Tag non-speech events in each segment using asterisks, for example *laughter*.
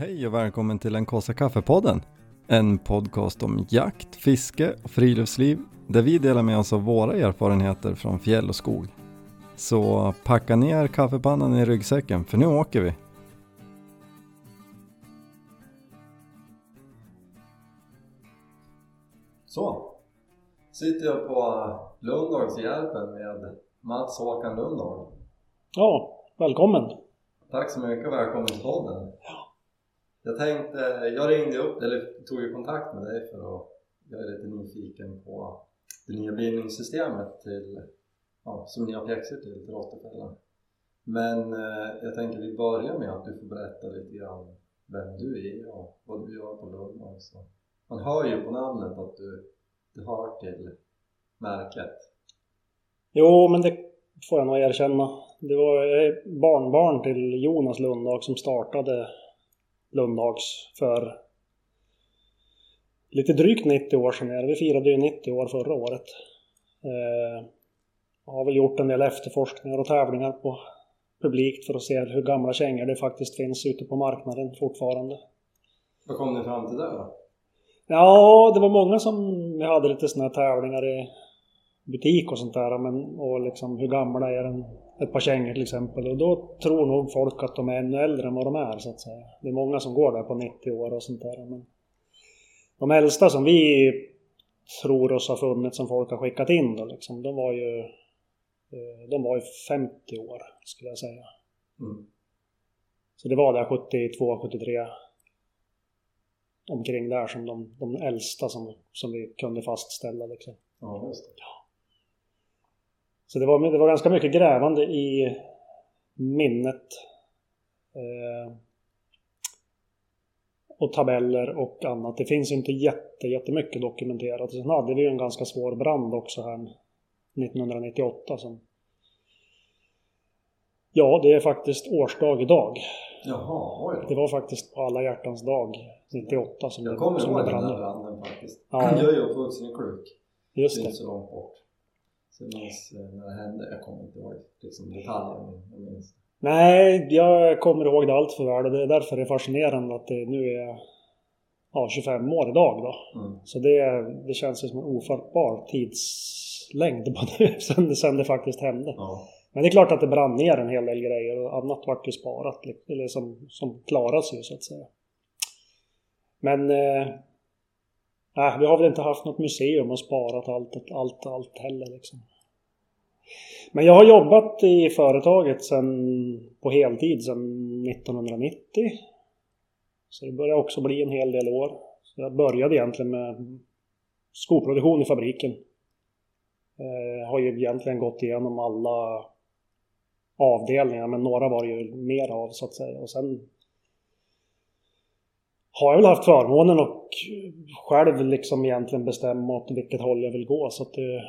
Hej och välkommen till den kaffe kaffepodden. En podcast om jakt, fiske och friluftsliv där vi delar med oss av våra erfarenheter från fjäll och skog. Så packa ner kaffepannan i ryggsäcken för nu åker vi. Så, sitter jag på Lundagsjärpen med Mats Håkan Lundahl. Ja, välkommen! Tack så mycket och välkommen till podden. Ja. Jag tänkte, jag ringde upp eller tog ju kontakt med dig för att jag är lite nyfiken på det nya bindningssystemet till, ja, som ni har pjäxor till, till råttefällan. Men eh, jag tänker vi börjar med att du får berätta lite grann vem du är och vad du gör på Lund också. Man hör ju på namnet att du, du hör till märket. Jo, men det får jag nog erkänna. Det var barnbarn till Jonas Lundhag som startade Lundhags för lite drygt 90 år sedan. Vi firade ju 90 år förra året. Eh, har väl gjort en del efterforskningar och tävlingar på publikt för att se hur gamla kängor det faktiskt finns ute på marknaden fortfarande. Vad kom ni fram till där då? Ja, det var många som vi hade lite sådana här tävlingar i butik och sånt där. Men, och liksom hur gamla är en, ett par kängor till exempel. Och då tror nog folk att de är ännu äldre än vad de är så att säga. Det är många som går där på 90 år och sånt där. Men de äldsta som vi tror oss ha funnit som folk har skickat in då liksom, de var ju eh, de var ju 50 år skulle jag säga. Mm. Så det var där 72, 73 omkring där som de, de äldsta som, som vi kunde fastställa liksom. Ja, just det. Så det var, det var ganska mycket grävande i minnet. Eh, och tabeller och annat. Det finns inte jätte, jättemycket dokumenterat. Sen hade vi ju en ganska svår brand också här 1998 som... Ja, det är faktiskt årsdag idag. Jaha, oj. Det var faktiskt på alla hjärtans dag 98 som Jag kommer ihåg den där branden faktiskt. Ja. Jag är ju uppvuxen i Kluk. Just det. Det är inte så långt bort. Jag minns eh, när det hände, jag kommer inte ihåg liksom jag minns Nej, jag kommer ihåg det allt för väl och det är därför det är fascinerande att det nu är ja, 25 år idag då. Mm. Så det, det känns som en ofattbar tidslängd på det, *laughs* sen, sen det faktiskt hände. Ja. Men det är klart att det brann ner en hel del grejer och annat vart ju sparat, eller som, som klaras ju så att säga. Men eh, vi har väl inte haft något museum och sparat allt, allt, allt heller liksom. Men jag har jobbat i företaget sen, på heltid sedan 1990. Så det börjar också bli en hel del år. Så jag började egentligen med skoproduktion i fabriken. Eh, har ju egentligen gått igenom alla avdelningar men några var det ju mer av så att säga. Och sen har jag väl haft förmånen och själv liksom egentligen bestämma åt vilket håll jag vill gå så att det...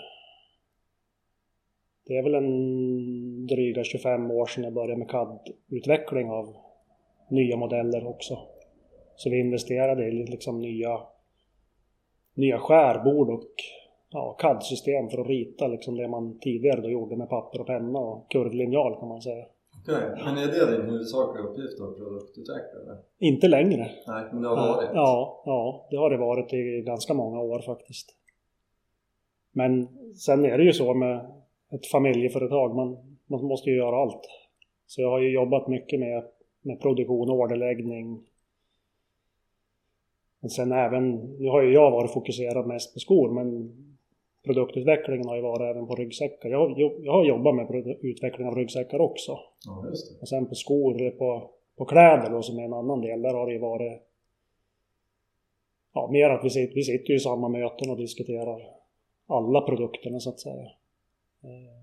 Det är väl en dryga 25 år sedan jag började med CAD-utveckling av nya modeller också. Så vi investerade i liksom nya, nya skärbord och ja, CAD-system för att rita liksom det man tidigare då gjorde med papper och penna och kurvlinjal kan man säga. Okej, okay. men är det din huvudsakliga uppgift då, produktutvecklare? Inte längre. Nej, men det har varit? Ja, ja, det har det varit i ganska många år faktiskt. Men sen är det ju så med ett familjeföretag, man, man måste ju göra allt. Så jag har ju jobbat mycket med, med produktion och orderläggning. Men sen även, nu har ju jag varit fokuserad mest på skor, men produktutvecklingen har ju varit även på ryggsäckar. Jag, jag har jobbat med utveckling av ryggsäckar också. Ja. Och sen på skor, på, på kläder då, som är en annan del, där har det ju varit ja, mer att vi sitter, vi sitter ju i samma möten och diskuterar alla produkterna så att säga. Eh,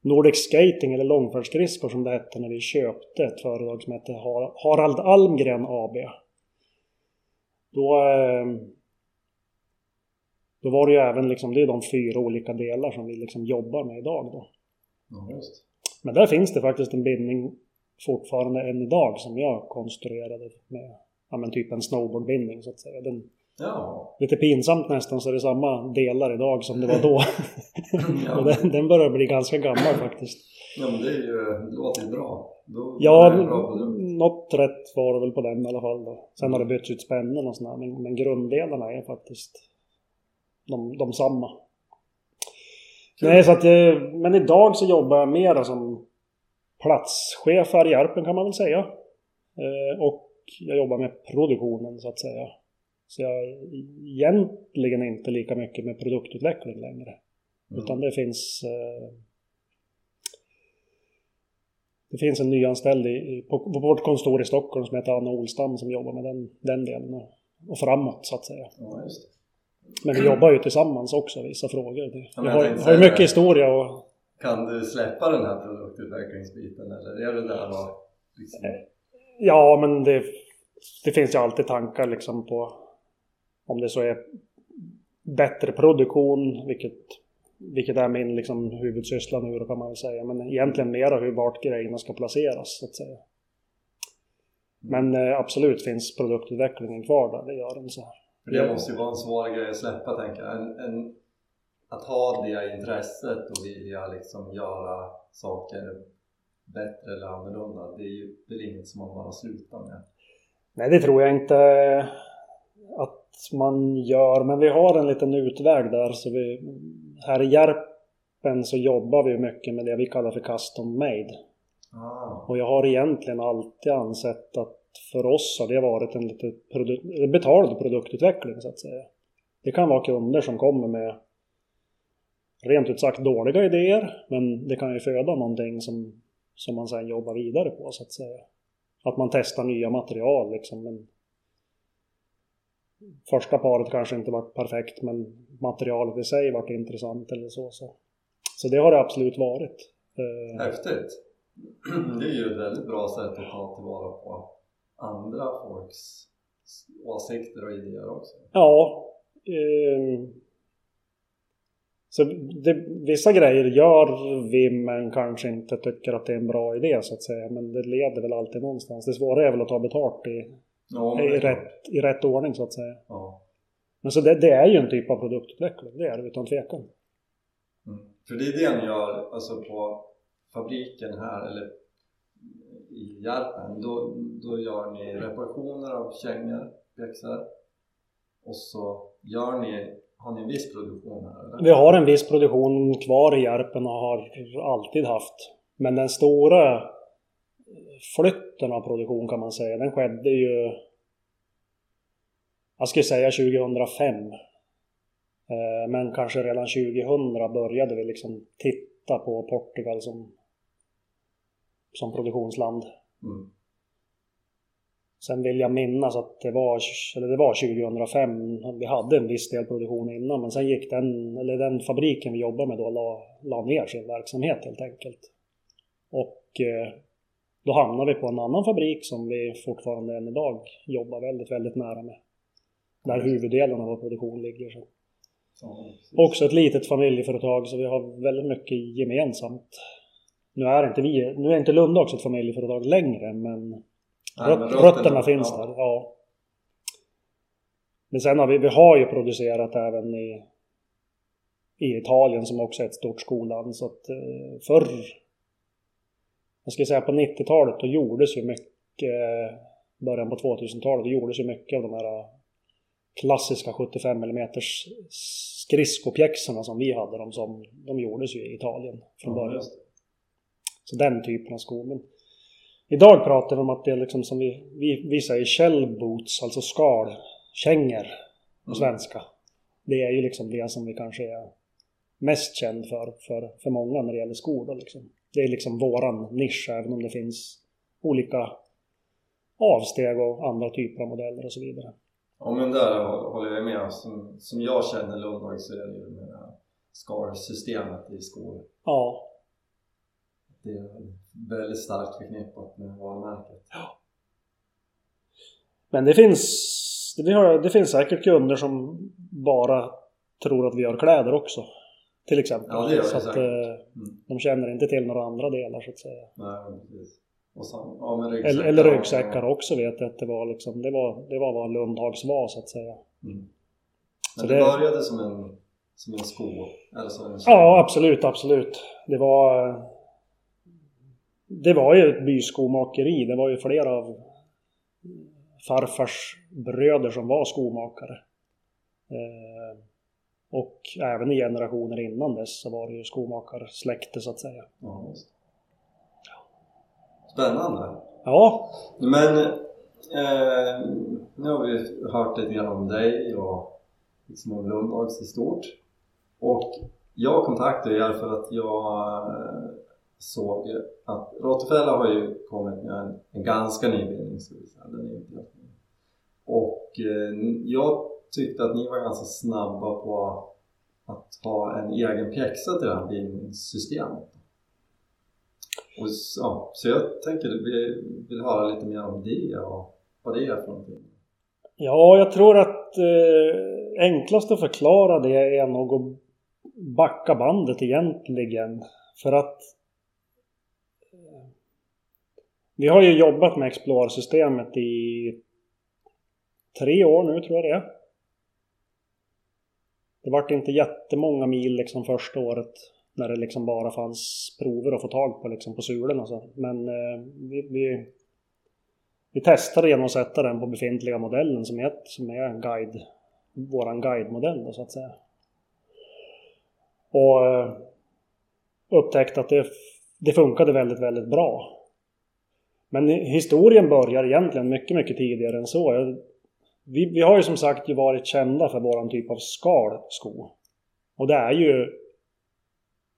Nordic Skating eller långfärdsskridskor som det hette när vi köpte ett företag som hette Harald Almgren AB. Då eh, då var det ju även liksom, det är de fyra olika delar som vi liksom jobbar med idag då. Just. Men där finns det faktiskt en bindning fortfarande än idag som jag konstruerade med, ja men typ en snowboardbindning så att säga. Den, Ja. Lite pinsamt nästan så är det samma delar idag som det var då. *laughs* ja. den, den börjar bli ganska gammal faktiskt. Ja men det, är ju, det låter ju bra. Då ja, bra något rätt var det väl på den i alla fall då. Sen har det bytts ut spännen och sådär men, men grunddelarna är faktiskt de, de samma. Nej, så att, eh, men idag så jobbar jag mer som platschef här i Järpen kan man väl säga. Eh, och jag jobbar med produktionen så att säga. Så jag är egentligen inte lika mycket med produktutveckling längre. Mm. Utan det finns eh, det finns en nyanställd i, på, på vårt kontor i Stockholm som heter Anna Olstam som jobbar med den, den delen och, och framåt så att säga. Ja, Men vi jobbar ju tillsammans också vissa frågor. Vi ja, har, har ju mycket historia och... Kan du släppa den här produktutvecklingsbiten eller är du där och liksom... Ja, men det, det finns ju alltid tankar liksom på om det så är bättre produktion, vilket vilket är min liksom, huvudsyssla nu då kan man väl säga. Men egentligen mera hur vart grejerna ska placeras så att säga. Men eh, absolut finns produktutvecklingen kvar där, det gör den så. Det måste ju vara en svår grej att släppa tänker jag. En, en, att ha det intresset och vilja liksom göra saker bättre eller annorlunda. Det är ju väl inget som man bara slutar med. Nej, det tror jag inte att man gör. Men vi har en liten utväg där så vi här i Järpen så jobbar vi mycket med det vi kallar för custom made. Ah. Och jag har egentligen alltid ansett att för oss har det varit en lite produ betald produktutveckling så att säga. Det kan vara kunder som kommer med rent ut sagt dåliga idéer men det kan ju föda någonting som, som man sen jobbar vidare på så att säga. Att man testar nya material liksom. Men första paret kanske inte varit perfekt men materialet i sig varit intressant eller så. Så, så det har det absolut varit. Eh, Häftigt! *clears throat* Det är ju ett väldigt bra sätt att ta tillvara på andra folks åsikter och idéer också. Ja. Eh, så det, vissa grejer gör vi men kanske inte tycker att det är en bra idé så att säga. Men det leder väl alltid någonstans. Det svåra är väl att ta betalt i, ja, i, rätt, i rätt ordning så att säga. Ja. Men så det, det, är ju en typ av produktutveckling, det är det utan tvekan. Mm. För det är det ni gör alltså på fabriken här eller i Järpen, då, då gör ni reparationer av kängor, pjäxor och så gör ni, har ni en viss produktion här eller? Vi har en viss produktion kvar i Järpen och har alltid haft. Men den stora flytten av produktion kan man säga, den skedde ju jag skulle säga 2005. Eh, men kanske redan 2000 började vi liksom titta på Portugal som, som produktionsland. Mm. Sen vill jag minnas att det var, eller det var 2005, vi hade en viss del produktion innan men sen gick den, eller den fabriken vi jobbade med då la, la ner sin verksamhet helt enkelt. Och eh, då hamnade vi på en annan fabrik som vi fortfarande än idag jobbar väldigt, väldigt nära med. Där huvuddelen av vår produktion ligger. Så. Ja, också ett litet familjeföretag så vi har väldigt mycket gemensamt. Nu är inte, vi, nu är inte Lunda också ett familjeföretag längre men, Nej, röt, men rötterna, rötterna finns ja. där. Ja. Men sen har vi, vi har ju producerat även i, i Italien som också är ett stort skoland så att eh, förr jag skulle säga på 90-talet då gjordes ju mycket början på 2000-talet då gjordes ju mycket av de här klassiska 75 mm skridskopjäxorna som vi hade, de, som, de gjordes ju i Italien från början. Ja, så den typen av skor. Men idag pratar vi om att det är liksom som vi, vi, vi säger shell boots, alltså skalkängor på mm. svenska. Det är ju liksom det som vi kanske är mest känd för, för, för många när det gäller skor. Då liksom. Det är liksom våran nisch, även om det finns olika avsteg och andra typer av modeller och så vidare. Ja men där håller jag med. Som, som jag känner Lundberg så är det ju här SCAR-systemet i skor. Ja. Det är väldigt starkt förknippat med varumärket. Ja. Men det finns, det, har, det finns säkert kunder som bara tror att vi gör kläder också. Till exempel. Ja, det gör så att säkert. Eh, mm. de känner inte till några andra delar så att säga. Nej, precis. Så, ja, eller, eller ryggsäckar också vet jag att det var liksom, det var, det var vad Lundhags var så att säga. Mm. Men det, det började som en, som en sko? Eller som en ja, absolut, absolut. Det var... Det var ju ett byskomakeri. Det var ju flera av farfars bröder som var skomakare. Eh, och även i generationer innan dess så var det ju skomakarsläkte så att säga. Ja, Spännande! Ja. Men eh, nu har vi hört lite grann om dig och liksom om Lundags i stort. Och jag kontaktade er för att jag eh, såg att Rottefella har ju kommit med en, en ganska ny bildning, den är inte Och eh, jag tyckte att ni var ganska snabba på att ha en egen pjäxa till det här bindningssystemet. Och, ja, så jag tänker att vi vill höra lite mer om det och vad det är för någonting. Ja, jag tror att eh, enklast att förklara det är nog att backa bandet egentligen. För att eh, vi har ju jobbat med Explorer-systemet i tre år nu tror jag det är. Det vart inte jättemånga mil liksom första året när det liksom bara fanns prover att få tag på liksom på sulorna. Så. Men eh, vi, vi, vi testade genom att sätta den på befintliga modellen som är, som är guide, våran guidemodell då, så att säga. Och eh, upptäckte att det, det funkade väldigt, väldigt bra. Men historien börjar egentligen mycket, mycket tidigare än så. Vi, vi har ju som sagt ju varit kända för våran typ av skalsko. Och det är ju...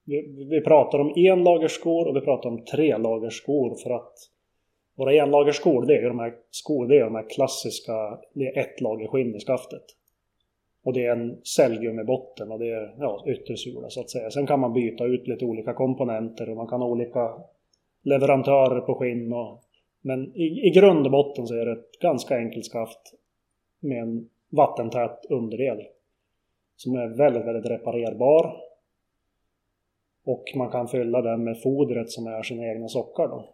Vi, vi pratar om enlagerskor och vi pratar om trelagerskor för att våra enlagerskor det är ju de här skor, det är de här klassiska, det är ett lager skinn i skaftet. Och det är en cellgummibotten och det är ja, yttersula så att säga. Sen kan man byta ut lite olika komponenter och man kan ha olika leverantörer på skinn och men i, i grund och botten så är det ett ganska enkelt skaft med en vattentät underdel. Som är väldigt, väldigt reparerbar. Och man kan fylla den med fodret som är sina egna sockar då.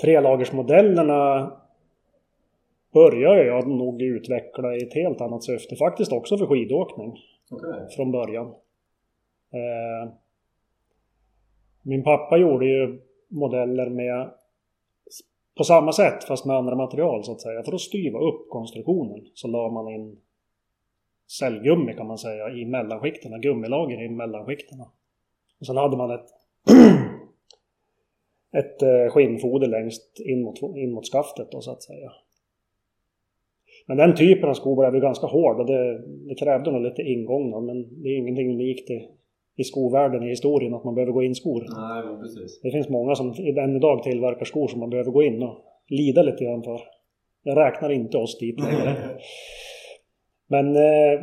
Trelagersmodellerna började jag nog utveckla i ett helt annat syfte. Faktiskt också för skidåkning. Okay. Från början. Eh, min pappa gjorde ju modeller med på samma sätt fast med andra material så att säga. För att styva upp konstruktionen så la man in cellgummi kan man säga i mellanskikterna, gummilager i mellanskikterna. Och sen hade man ett, *clears throat* ett eh, skinnfoder längst in mot, in mot skaftet då så att säga. Men den typen av skor blev ju ganska hård och det, det krävde nog lite ingång men det är ingenting unikt i, i skovärlden i historien att man behöver gå in skor. Nej, precis. Det finns många som än idag tillverkar skor som man behöver gå in och lida lite grann för. Jag räknar inte oss dit *laughs* längre. Men eh,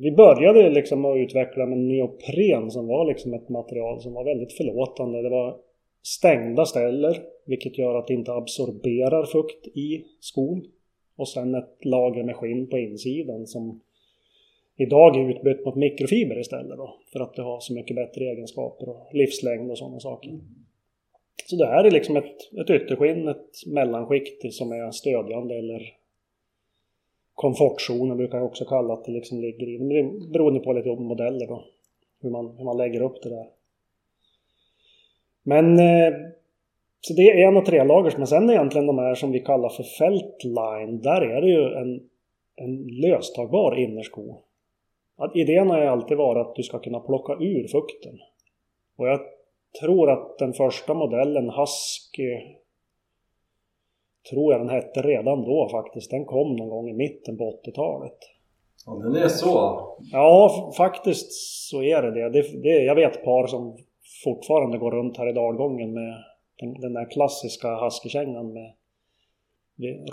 vi började liksom att utveckla med neopren som var liksom ett material som var väldigt förlåtande. Det var stängda ställer vilket gör att det inte absorberar fukt i skon. Och sen ett lager med skinn på insidan som idag är utbytt mot mikrofiber istället då. För att det har så mycket bättre egenskaper och livslängd och sådana saker. Så det här är liksom ett, ett ytterskinn, ett mellanskikt som är stödjande eller komfortzonen brukar jag också kalla att det liksom ligger i. Det beroende på lite modeller då. Hur man, hur man lägger upp det där. Men eh, så det är en och tre lagers men sen egentligen de här som vi kallar för Feltline. Där är det ju en, en löstagbar innersko. Att idén har ju alltid varit att du ska kunna plocka ur fukten. Och jag tror att den första modellen, Husky, tror jag den hette redan då faktiskt. Den kom någon gång i mitten på 80-talet. Ja, den är så? Ja, faktiskt så är det det. det, det jag vet par som fortfarande går runt här i dalgången med den, den där klassiska Husky-kängan med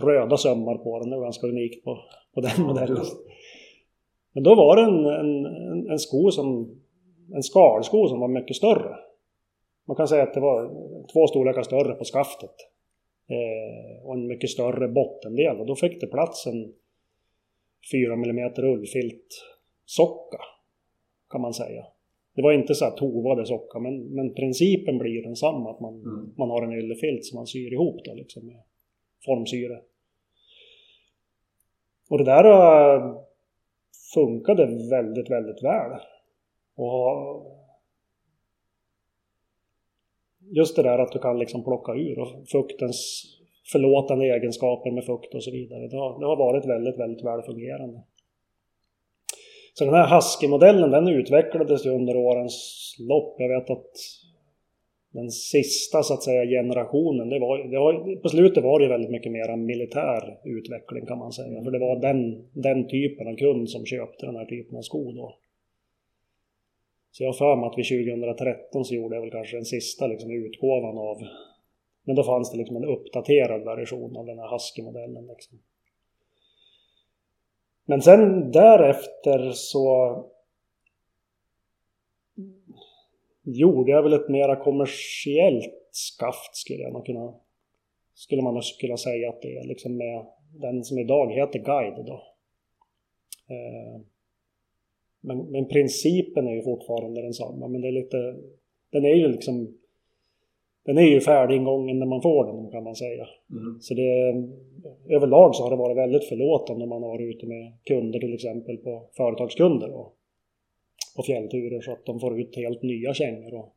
röda sömmar på den. Det var ganska unikt på, på den modellen. Men då var det en, en, en sko som, en skalsko som var mycket större. Man kan säga att det var två storlekar större på skaftet. Eh, och en mycket större bottendel och då fick det plats en 4 mm ullfilt socka. Kan man säga. Det var inte så att tovade socka men, men principen blir densamma. Att man, mm. man har en yllefilt som man syr ihop då liksom med formsyre. Och det där uh, funkade väldigt, väldigt väl. Och just det där att du kan liksom plocka ur och fuktens förlåtande egenskaper med fukt och så vidare. Det har, det har varit väldigt, väldigt väl fungerande. Så den här Husky-modellen den utvecklades ju under årens lopp. Jag vet att den sista så att säga generationen, det var, det var, på slutet var det väldigt mycket mer militär utveckling kan man säga. För det var den, den typen av kund som köpte den här typen av sko då. Så jag har för mig att vid 2013 så gjorde jag väl kanske den sista liksom, utgåvan av... Men då fanns det liksom en uppdaterad version av den här Husky-modellen. Liksom. Men sen därefter så gjorde jag väl ett mera kommersiellt skaft skulle jag nog kunna skulle man kunna säga att det är liksom med den som idag heter Guide då. Eh, men, men principen är ju fortfarande densamma men det är lite den är ju liksom den är ju färdig ingången när man får den kan man säga. Mm. Så det, överlag så har det varit väldigt förlåtande när man har varit ute med kunder till exempel på företagskunder och på fjällturer så att de får ut helt nya kängor och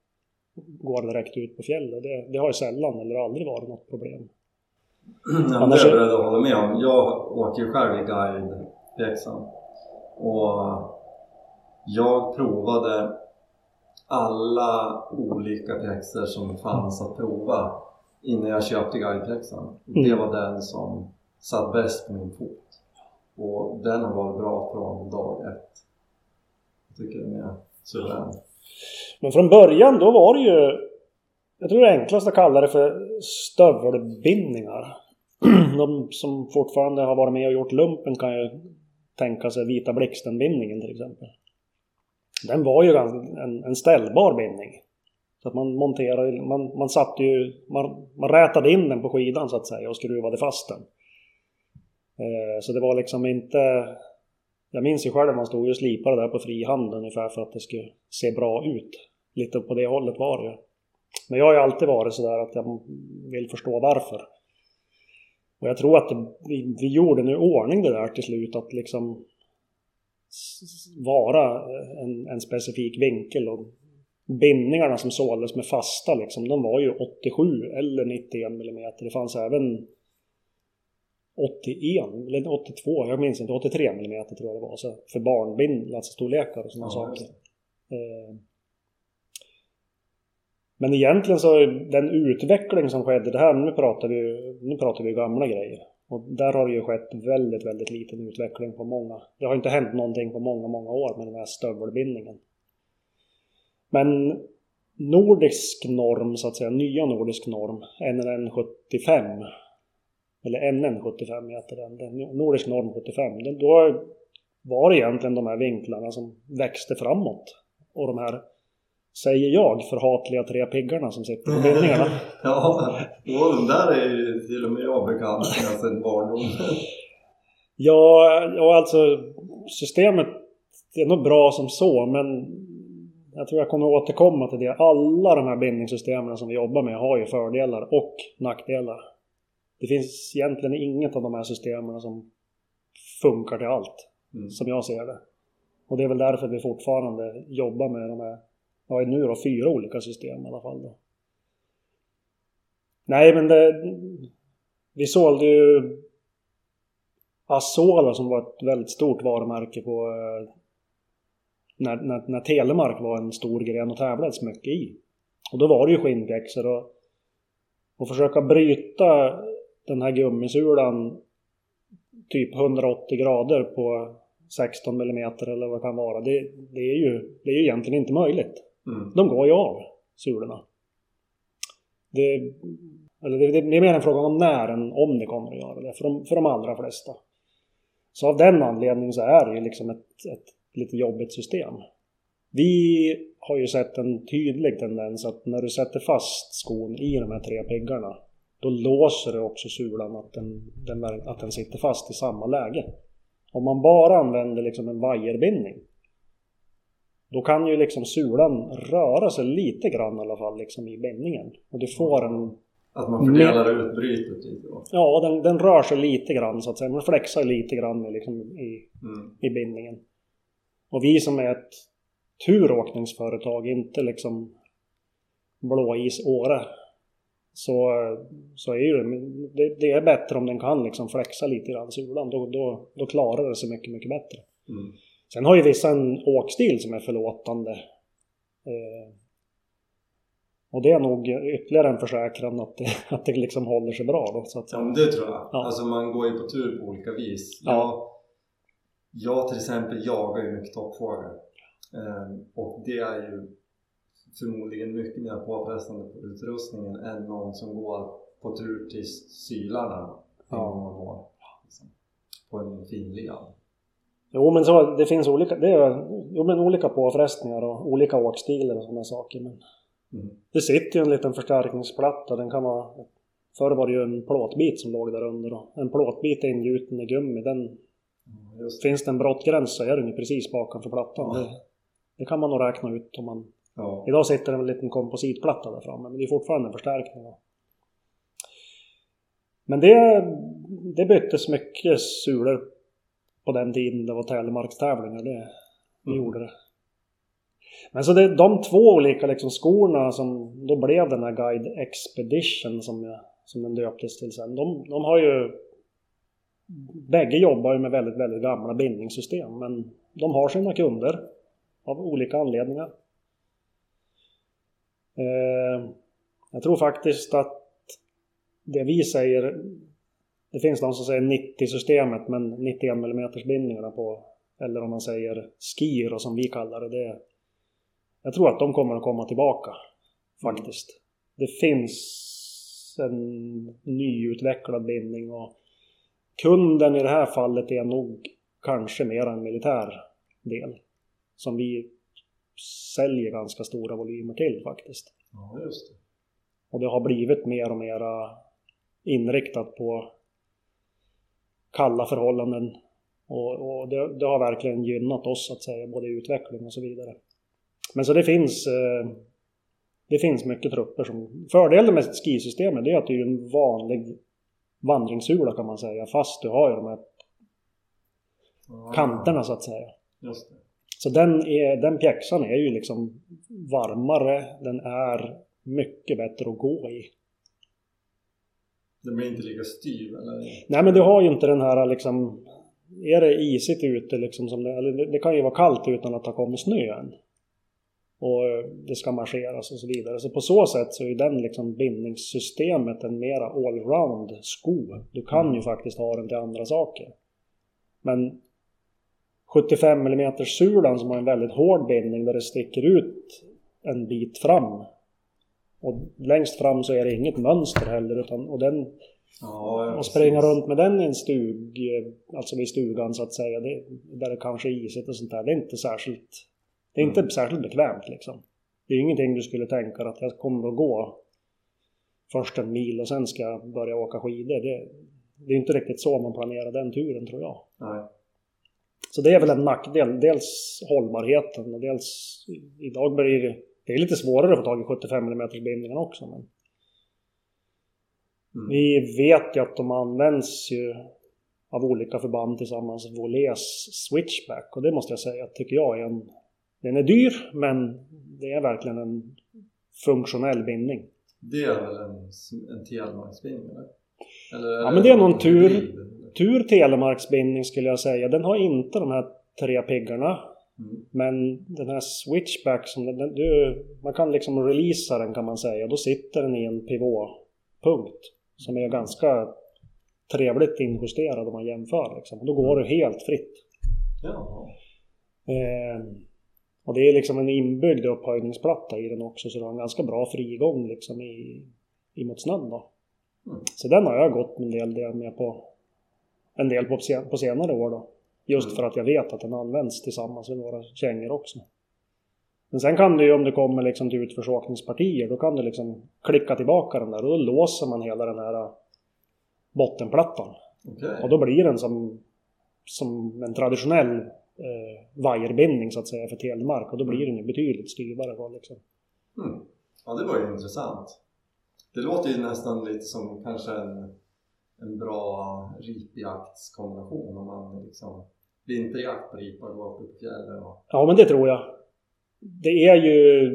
går direkt ut på fjället. Det, det har ju sällan eller aldrig varit något problem. Ja, Annars... Det är jag hålla med om. Jag åker ju själv i guidepjäxan och jag provade alla olika pjäxor som fanns att prova innan jag köpte guidepjäxan. Mm. Det var den som satt bäst på min fot. Och den har varit bra från dag ett. Tycker den är suverän. Men från början då var det ju jag tror det är enklast att kalla det för stövelbindningar. *clears throat* De som fortfarande har varit med och gjort lumpen kan ju tänka sig Vita blixtenbindningen till exempel. Den var ju en, en ställbar bindning. Så att man monterade, man, man satte ju, man, man rätade in den på skidan så att säga och skruvade fast den. Eh, så det var liksom inte... Jag minns ju själv man stod och slipade där på frihand ungefär för att det skulle se bra ut. Lite på det hållet var det ju. Men jag har ju alltid varit sådär att jag vill förstå varför. Och jag tror att det, vi, vi gjorde nu ordning det där till slut att liksom vara en, en specifik vinkel och bindningarna som såldes med fasta liksom, de var ju 87 eller 91 mm. Det fanns även 81 eller 82, jag minns inte, 83 mm tror jag det var. Så för barnbind, alltså storlekar och sådana ja, saker. Eh, men egentligen så den utveckling som skedde, det här, nu pratar vi, nu pratar vi gamla grejer. Och där har det ju skett väldigt, väldigt liten utveckling på många. Det har inte hänt någonting på många, många år med den här stövelbindningen. Men nordisk norm, så att säga, nya nordisk norm, NNN 75 eller NN 75 heter den, nordisk norm 75, då var det egentligen de här vinklarna som växte framåt. Och de här säger jag, förhatliga tre piggarna som sitter på bindningarna. *laughs* ja, och de där är ju till och med jag bekant med sedan barndomen. *laughs* ja, ja, alltså systemet är nog bra som så, men jag tror jag kommer återkomma till det. Alla de här bindningssystemen som vi jobbar med har ju fördelar och nackdelar. Det finns egentligen inget av de här systemen som funkar till allt, mm. som jag ser det. Och det är väl därför vi fortfarande jobbar med de här ja, nu då fyra olika system i alla fall då. Nej, men det, vi sålde ju Asola som var ett väldigt stort varumärke på eh, när, när, när Telemark var en stor gren och tävlades mycket i. Och då var det ju skinnpjäxor och, och försöka bryta den här gummisulan typ 180 grader på 16 mm eller vad det kan vara. Det, det, är ju, det är ju egentligen inte möjligt. Mm. De går ju av, sulorna. Det, eller det, det, är mer en fråga om när än om det kommer att göra det, för de, för de allra flesta. Så av den anledningen så är det ju liksom ett, ett lite jobbigt system. Vi har ju sett en tydlig tendens att när du sätter fast skon i de här tre piggarna då låser det också sulan att den, den, att den sitter fast i samma läge. Om man bara använder liksom en vajerbindning då kan ju liksom sulan röra sig lite grann i alla fall liksom i bindningen. Och du får en... Att man fördelar ut brytet lite då? Ja, den, den rör sig lite grann så att säga. Man flexar lite grann liksom, i, mm. i bindningen. Och vi som är ett turåkningsföretag, inte liksom blåis Åre. Så, så är ju det, det är bättre om den kan liksom flexa lite grann sulan. Då, då, då klarar det sig mycket, mycket bättre. Mm. Sen har ju vissa en åkstil som är förlåtande. Eh, och det är nog ytterligare en försäkran att det, *laughs* att det liksom håller sig bra då. Så att, ja men det tror jag. Ja. Alltså man går ju på tur på olika vis. Jag, ja. jag till exempel jagar ju mycket toppfågel. Eh, och det är ju förmodligen mycket mer påfrestande på utrustningen än någon som går på tur till Sylarna en gång om året. Liksom, på en fin led. Jo men så, det finns olika, det är, jo, men olika påfrestningar och olika åkstilar och sådana saker. Men mm. Det sitter ju en liten förstärkningsplatta, den kan vara Förr var det ju en plåtbit som låg där under och en plåtbit ingjuten i gummi den mm, Finns det en brottgräns så är den ju precis bakom för plattan. Mm. Det, det, kan man nog räkna ut om man Ja. Idag sitter det en liten kompositplatta där framme men det är fortfarande en förstärkning. Men det, det byttes mycket sulor på den tiden det var telemarkstävlingar. Det, det mm. gjorde det. Men så det, de två olika liksom skorna som då blev den här Guide Expedition som, jag, som den döptes till sen. De, de har ju... Bägge jobbar ju med väldigt, väldigt gamla bindningssystem men de har sina kunder av olika anledningar. Eh, jag tror faktiskt att det vi säger, det finns de som säger 90-systemet men 91 mm bindningarna på, eller om man säger skir och som vi kallar det, det. Jag tror att de kommer att komma tillbaka faktiskt. Mm. Det finns en nyutvecklad bindning och kunden i det här fallet är nog kanske mer en militär del. Som vi säljer ganska stora volymer till faktiskt. Ja, just det. Och det har blivit mer och mer inriktat på kalla förhållanden. Och, och det, det, har verkligen gynnat oss att säga, både i utveckling och så vidare. Men så det finns eh, det finns mycket trupper som... Fördelen med skisystemet är att det är en vanlig vandringshula kan man säga fast du har ju de här kanterna så att säga. Just det. Så den, är, den pjäxan är ju liksom varmare, den är mycket bättre att gå i. Den blir inte lika styv eller? Nej men du har ju inte den här liksom Är det isigt ute liksom som det, eller det kan ju vara kallt utan att har kommit snö än. Och det ska marscheras och så vidare. Så på så sätt så är den liksom bindningssystemet en mera allround sko. Du kan mm. ju faktiskt ha den till andra saker. Men 75 mm sulan som har en väldigt hård bindning där det sticker ut en bit fram. Och längst fram så är det inget mönster heller utan och den ja, och springa runt med den i en stug, alltså vid stugan så att säga, det, där det kanske är isigt och sånt där, det är inte särskilt det är inte mm. särskilt bekvämt liksom. Det är ingenting du skulle tänka att jag kommer att gå först en mil och sen ska jag börja åka skidor. Det, det är inte riktigt så man planerar den turen tror jag. Nej. Så det är väl en nackdel. Dels hållbarheten och dels idag blir det, det är lite svårare att få tag i 75 mm bindningen också. Men mm. Vi vet ju att de används ju av olika förband tillsammans. Volés switchback och det måste jag säga tycker jag är en... Den är dyr men det är verkligen en funktionell bindning. Det är väl en, en telmarksbindning eller? eller? Ja men det är någon tur tur telemarksbindning skulle jag säga. Den har inte de här tre piggarna. Mm. Men den här switchback som den, du, man kan liksom releasa den kan man säga. Då sitter den i en pivotpunkt. Som är ganska trevligt injusterad om man jämför. Liksom. Då går det helt fritt. Ja. Eh, och det är liksom en inbyggd upphöjningsplatta i den också så du har en ganska bra frigång liksom i, emot snön då. Mm. Så den har jag gått en del del med på en del på, på senare år då. Just mm. för att jag vet att den används tillsammans med några kängor också. Men sen kan du ju om det kommer liksom till utförsåkningspartier då kan du liksom klicka tillbaka den där och då låser man hela den här äh, bottenplattan. Okay. Och då blir den som, som en traditionell eh, vajerbindning så att säga för telemark och då blir den ju betydligt styvare. Liksom. Mm. Ja det var ju intressant. Det låter ju nästan lite som kanske en, en bra ripjaktskombination om man liksom vinterjakt på ripa och gå upp på fjället och... Ja men det tror jag. Det är ju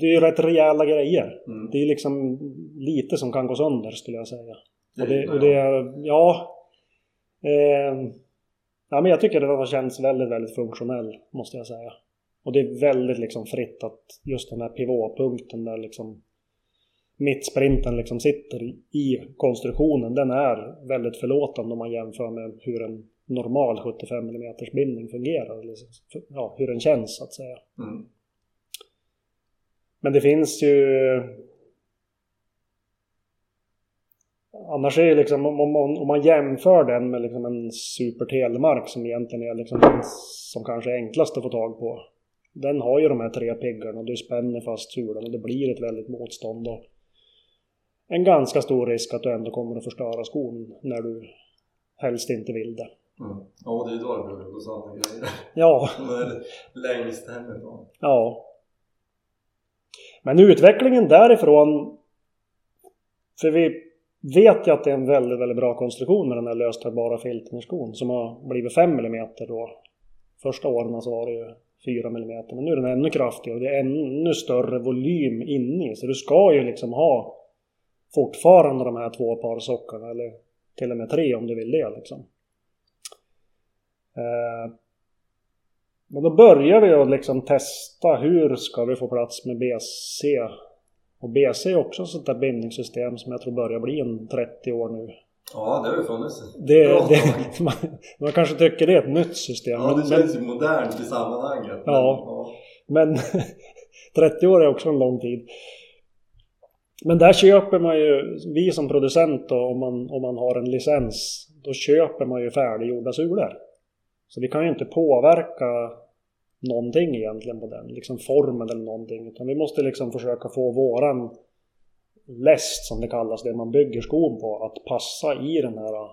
det är rätt rejäla grejer. Mm. Det är liksom lite som kan gå sönder skulle jag säga. Det, och det, och det ja... Eh, ja men jag tycker det har känts väldigt, väldigt funktionell måste jag säga. Och det är väldigt liksom fritt att just den här pivotpunkten där liksom mittsprinten liksom sitter i konstruktionen. Den är väldigt förlåtande om man jämför med hur en normal 75 mm bindning fungerar. Liksom, ja, hur den känns så att säga. Mm. Men det finns ju... Annars är det liksom om, om, om man jämför den med liksom en Super Telemark som egentligen är liksom den som kanske är enklast att få tag på. Den har ju de här tre piggarna och du spänner fast sulan och det blir ett väldigt motstånd. Och en ganska stor risk att du ändå kommer att förstöra skon när du helst inte vill det. Mm. Ja, det är då det blir gå sådana grejer. Ja. *laughs* Längst hemifrån. Ja. Men utvecklingen därifrån, för vi vet ju att det är en väldigt, väldigt bra konstruktion med den här löstärbara filterskon som har blivit 5 mm då. Första åren så var det ju 4 mm men nu är den ännu kraftigare och det är ännu större volym inne i så du ska ju liksom ha fortfarande de här två par sockorna eller till och med tre om du vill det liksom. Eh, men då börjar vi att liksom testa hur ska vi få plats med BC. Och BC är också ett sånt där bindningssystem som jag tror börjar bli en 30 år nu. Ja, det har ju funnits. Det, det, *laughs* man, man, kanske tycker det är ett nytt system. Ja, det känns ju modernt i sammanhanget. Ja, ja. men *laughs* 30 år är också en lång tid. Men där köper man ju, vi som producent då, om man, om man har en licens, då köper man ju färdiggjorda sulor. Så vi kan ju inte påverka någonting egentligen på den, liksom formen eller någonting. Utan vi måste liksom försöka få våran läst som det kallas, det man bygger skon på, att passa i den här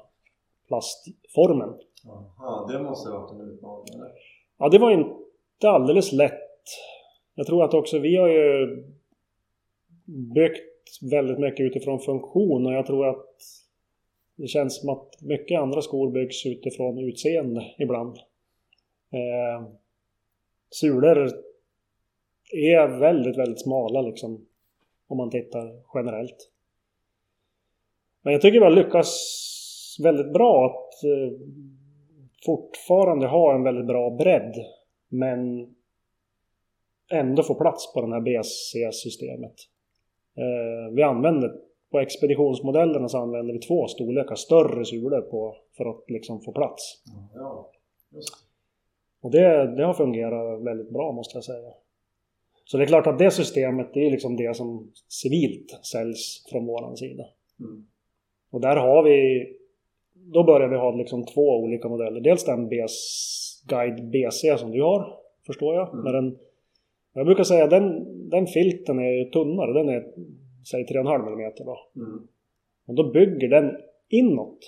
plastformen. Jaha, det måste ha varit en utmaning eller? Ja, det var inte alldeles lätt. Jag tror att också vi har ju byggt väldigt mycket utifrån funktion och jag tror att det känns som att mycket andra skor byggs utifrån utseende ibland. Eh, sulor är väldigt, väldigt smala liksom. Om man tittar generellt. Men jag tycker vi har lyckats väldigt bra att eh, fortfarande ha en väldigt bra bredd. Men ändå få plats på det här BC-systemet. Eh, vi använder på expeditionsmodellerna så använder vi två storlekar större sulor på för att liksom få plats. Ja, Och det, det har fungerat väldigt bra måste jag säga. Så det är klart att det systemet det är liksom det som civilt säljs från våran sida. Mm. Och där har vi då börjar vi ha liksom två olika modeller. Dels den BS Guide BC som du har, förstår jag. Mm. den, jag brukar säga den, den filten är tunnare. Den är säg 3,5 mm då. Mm. Och då bygger den inåt.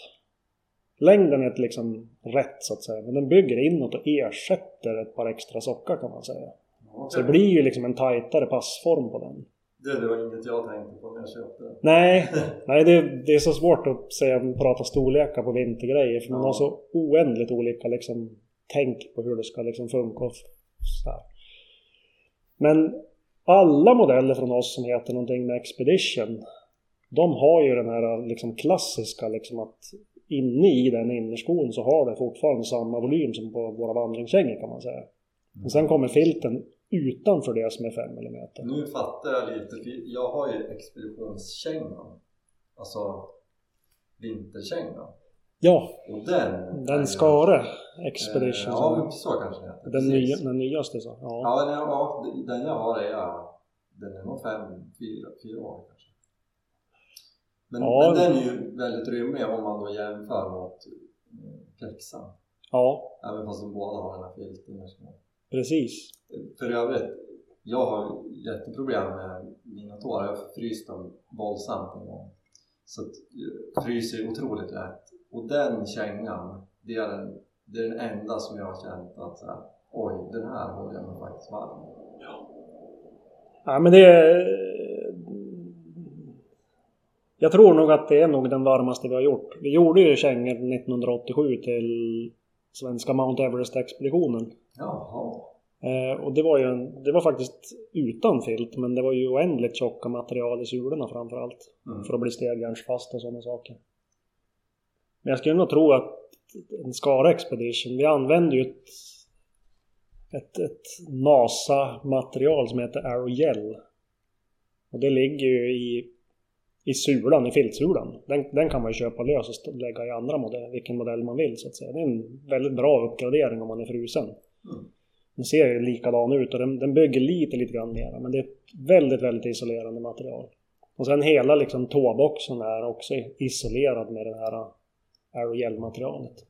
Längden är liksom rätt så att säga. Men den bygger inåt och ersätter ett par extra sockar kan man säga. Okay. Så det blir ju liksom en tajtare passform på den. Det, det var inget jag tänkte på när jag köpte den. Nej, *laughs* nej det, det, är så svårt att säga, prata storlekar på vintergrejer. För man har så oändligt olika liksom, tänk på hur det ska liksom funka. Och så här. Men alla modeller från oss som heter någonting med Expedition de har ju den här liksom klassiska liksom att inne i den innerskon så har det fortfarande samma volym som på våra vandringskängor kan man säga. Och sen kommer filten utanför det som är 5 mm. Nu fattar jag lite, jag har ju expeditionskängan. Alltså vinterkängan. Ja, den, den Skare Expedition. Eh, ja, så kanske det. Den, nya, den nyaste så. Ja, ja, den, ja den jag har är, den är nog fem, fyra, fyra år kanske. Men, ja, men den är ju väldigt rymlig om man då jämför mot Plexan. Eh, ja. Även fast de båda har den här filten. Precis. För övrigt, jag har jätteproblem med mina tår. Jag har fryst dem våldsamt en gång. Så att, jag fryser otroligt lätt. Och den kängan, det är den, det är den enda som jag har känt att så här, oj, den här håller jag mig faktiskt varm. Ja. ja, men det är... Jag tror nog att det är nog den varmaste vi har gjort. Vi gjorde ju kängor 1987 till svenska Mount Everest-expeditionen. Jaha. Eh, och det var ju en, det var faktiskt utan filt men det var ju oändligt tjocka material i sulorna framförallt. Mm. För att bli stegjärnsfast och sådana saker. Men jag skulle nog tro att en Skara Expedition, vi använde ju ett, ett, ett NASA-material som heter Aerogel. Och det ligger ju i, i sulan, i filtsulan. Den, den kan man ju köpa lös och lägga i andra modeller, vilken modell man vill så att säga. Det är en väldigt bra uppgradering om man är frusen. Mm. Den ser ju likadan ut och den, den bygger lite, lite grann mera. Men det är ett väldigt, väldigt isolerande material. Och sen hela liksom tåboxen är också isolerad med det här aerogel-materialet.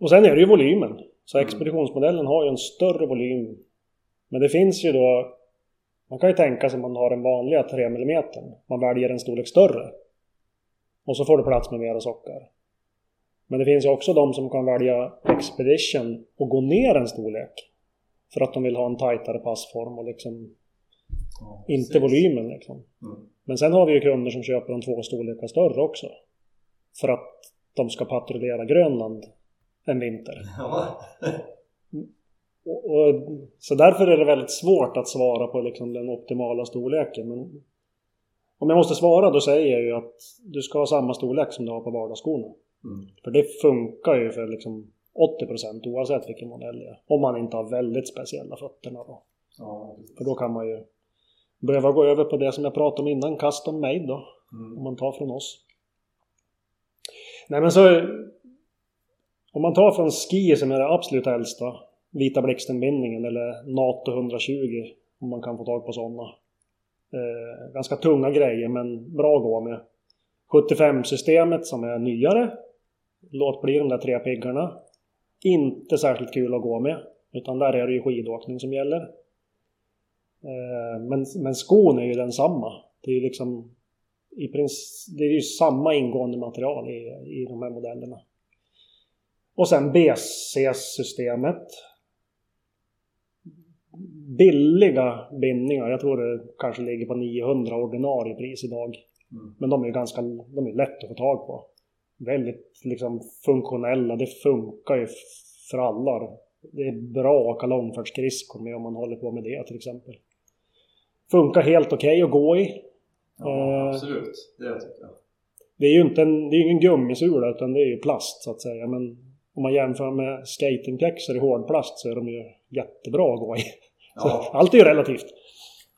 Och sen är det ju volymen. Så mm. expeditionsmodellen har ju en större volym. Men det finns ju då... Man kan ju tänka sig att man har den vanliga 3 mm. Man väljer en storlek större. Och så får du plats med mera socker. Men det finns ju också de som kan välja Expedition och gå ner en storlek. För att de vill ha en tajtare passform och liksom ja, inte volymen liksom. Mm. Men sen har vi ju kunder som köper de två storlekar större också. För att de ska patrullera Grönland en vinter. Ja. och, och, så därför är det väldigt svårt att svara på liksom den optimala storleken. Men om jag måste svara då säger jag ju att du ska ha samma storlek som du har på vardagsskorna. Mm. För det funkar ju för liksom 80% oavsett vilken modell det är. Om man inte har väldigt speciella fötterna då. Ja, för då kan man ju behöva gå över på det som jag pratade om innan, custom made då. Mm. Om man tar från oss. Nej men så... Om man tar från Ski som är det absolut äldsta. Vita blixtenbindningen eller NATO 120 om man kan få tag på sådana. Eh, ganska tunga grejer men bra att gå med. 75-systemet som är nyare Låt bli de där tre piggarna. Inte särskilt kul att gå med. Utan där är det ju skidåkning som gäller. Eh, men, men skon är ju densamma. Det är ju liksom i princip, det är ju samma ingående material i, i de här modellerna. Och sen BC-systemet. Billiga bindningar. Jag tror det kanske ligger på 900 ordinarie pris idag. Mm. Men de är ganska de är lätt att få tag på väldigt liksom funktionella. Det funkar ju för alla. Det är bra att åka långfärdsskridskor med om man håller på med det till exempel. Funkar helt okej okay att gå i. Ja, eh, absolut. Det tycker jag. Det är ju inte en, det är ingen gummisula utan det är ju plast så att säga. Men om man jämför med skatingpjäxor i hårdplast så är de ju jättebra att gå i. *laughs* Ja. allt är ju relativt.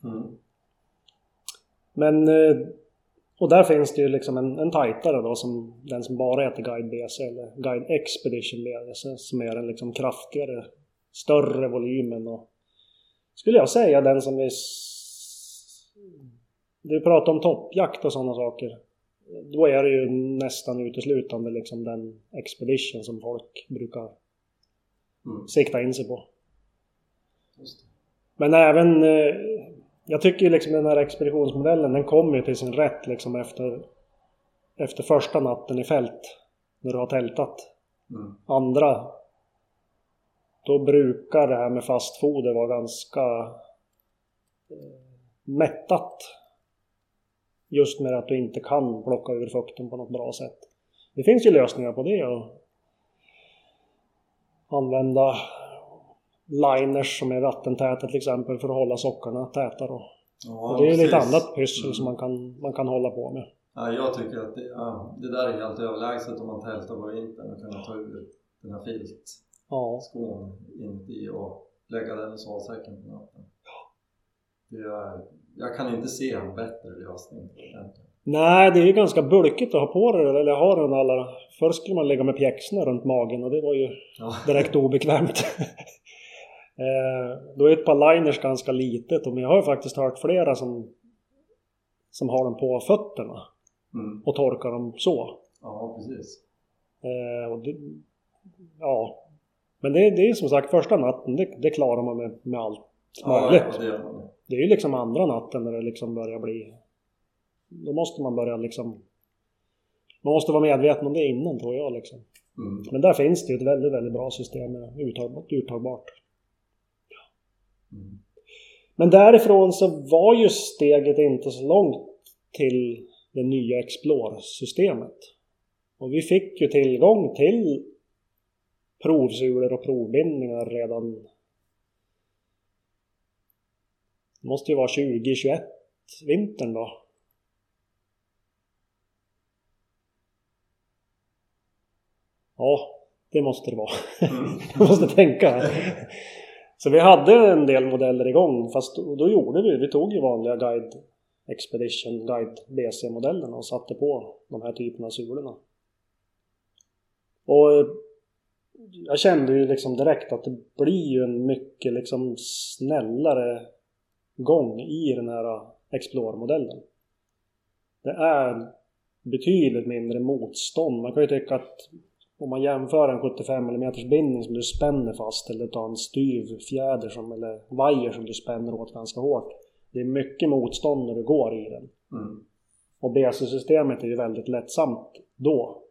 Mm. Men eh, och där finns det ju liksom en, en tajtare då som den som bara heter Guide BC eller Guide Expedition BC som är den liksom kraftigare, större volymen och skulle jag säga den som är... Du pratar om toppjakt och sådana saker. Då är det ju nästan uteslutande liksom den Expedition som folk brukar mm. sikta in sig på. Men även eh, jag tycker liksom den här expeditionsmodellen den kommer till sin rätt liksom efter, efter första natten i fält. När du har tältat. Mm. Andra då brukar det här med fast foder vara ganska eh, mättat. Just med att du inte kan plocka ur fukten på något bra sätt. Det finns ju lösningar på det. Och använda liners som är vattentäta till exempel för att hålla sockorna täta då. Ja, och det är precis. lite annat pyssel mm. som man kan, man kan hålla på med. Ja, jag tycker att det, ja, det där är helt överlägset om man tältar på vintern och kunna ta ur den här filtskon ja. inuti och lägga den i sovsäcken på natten. Det är, jag kan inte se en bättre lösning. Nej, det är ju ganska bulkigt att ha på det, eller ha den alla... Först skulle man lägga med pjäxorna runt magen och det var ju ja. direkt obekvämt. *laughs* Eh, då är ett par liners ganska litet men jag har ju faktiskt hört flera som, som har dem på fötterna mm. och torkar dem så. Ja, precis. Eh, det, ja, men det, det är som sagt första natten, det, det klarar man med, med allt möjligt. Ja, det, det är ju liksom andra natten när det liksom börjar bli... Då måste man börja liksom... Man måste vara medveten om det innan tror jag liksom. Mm. Men där finns det ju ett väldigt, väldigt bra system med uttagbart. uttagbart. Men därifrån så var ju steget inte så långt till det nya Explore-systemet. Och vi fick ju tillgång till provsulor och provbindningar redan det måste ju vara 2021 vintern då. Ja, det måste det vara. Mm. *laughs* Jag måste tänka. Så vi hade en del modeller igång fast då gjorde vi, vi tog ju vanliga Guide Expedition, Guide BC-modellerna och satte på de här typerna av sulorna. Och jag kände ju liksom direkt att det blir ju en mycket liksom snällare gång i den här Explore-modellen. Det är betydligt mindre motstånd. Man kan ju tycka att om man jämför en 75 mm bindning som du spänner fast eller tar en styv fjäder som, eller vajer som du spänner åt ganska hårt. Det är mycket motstånd när du går i den. Mm. Och BC-systemet är ju väldigt lättsamt då.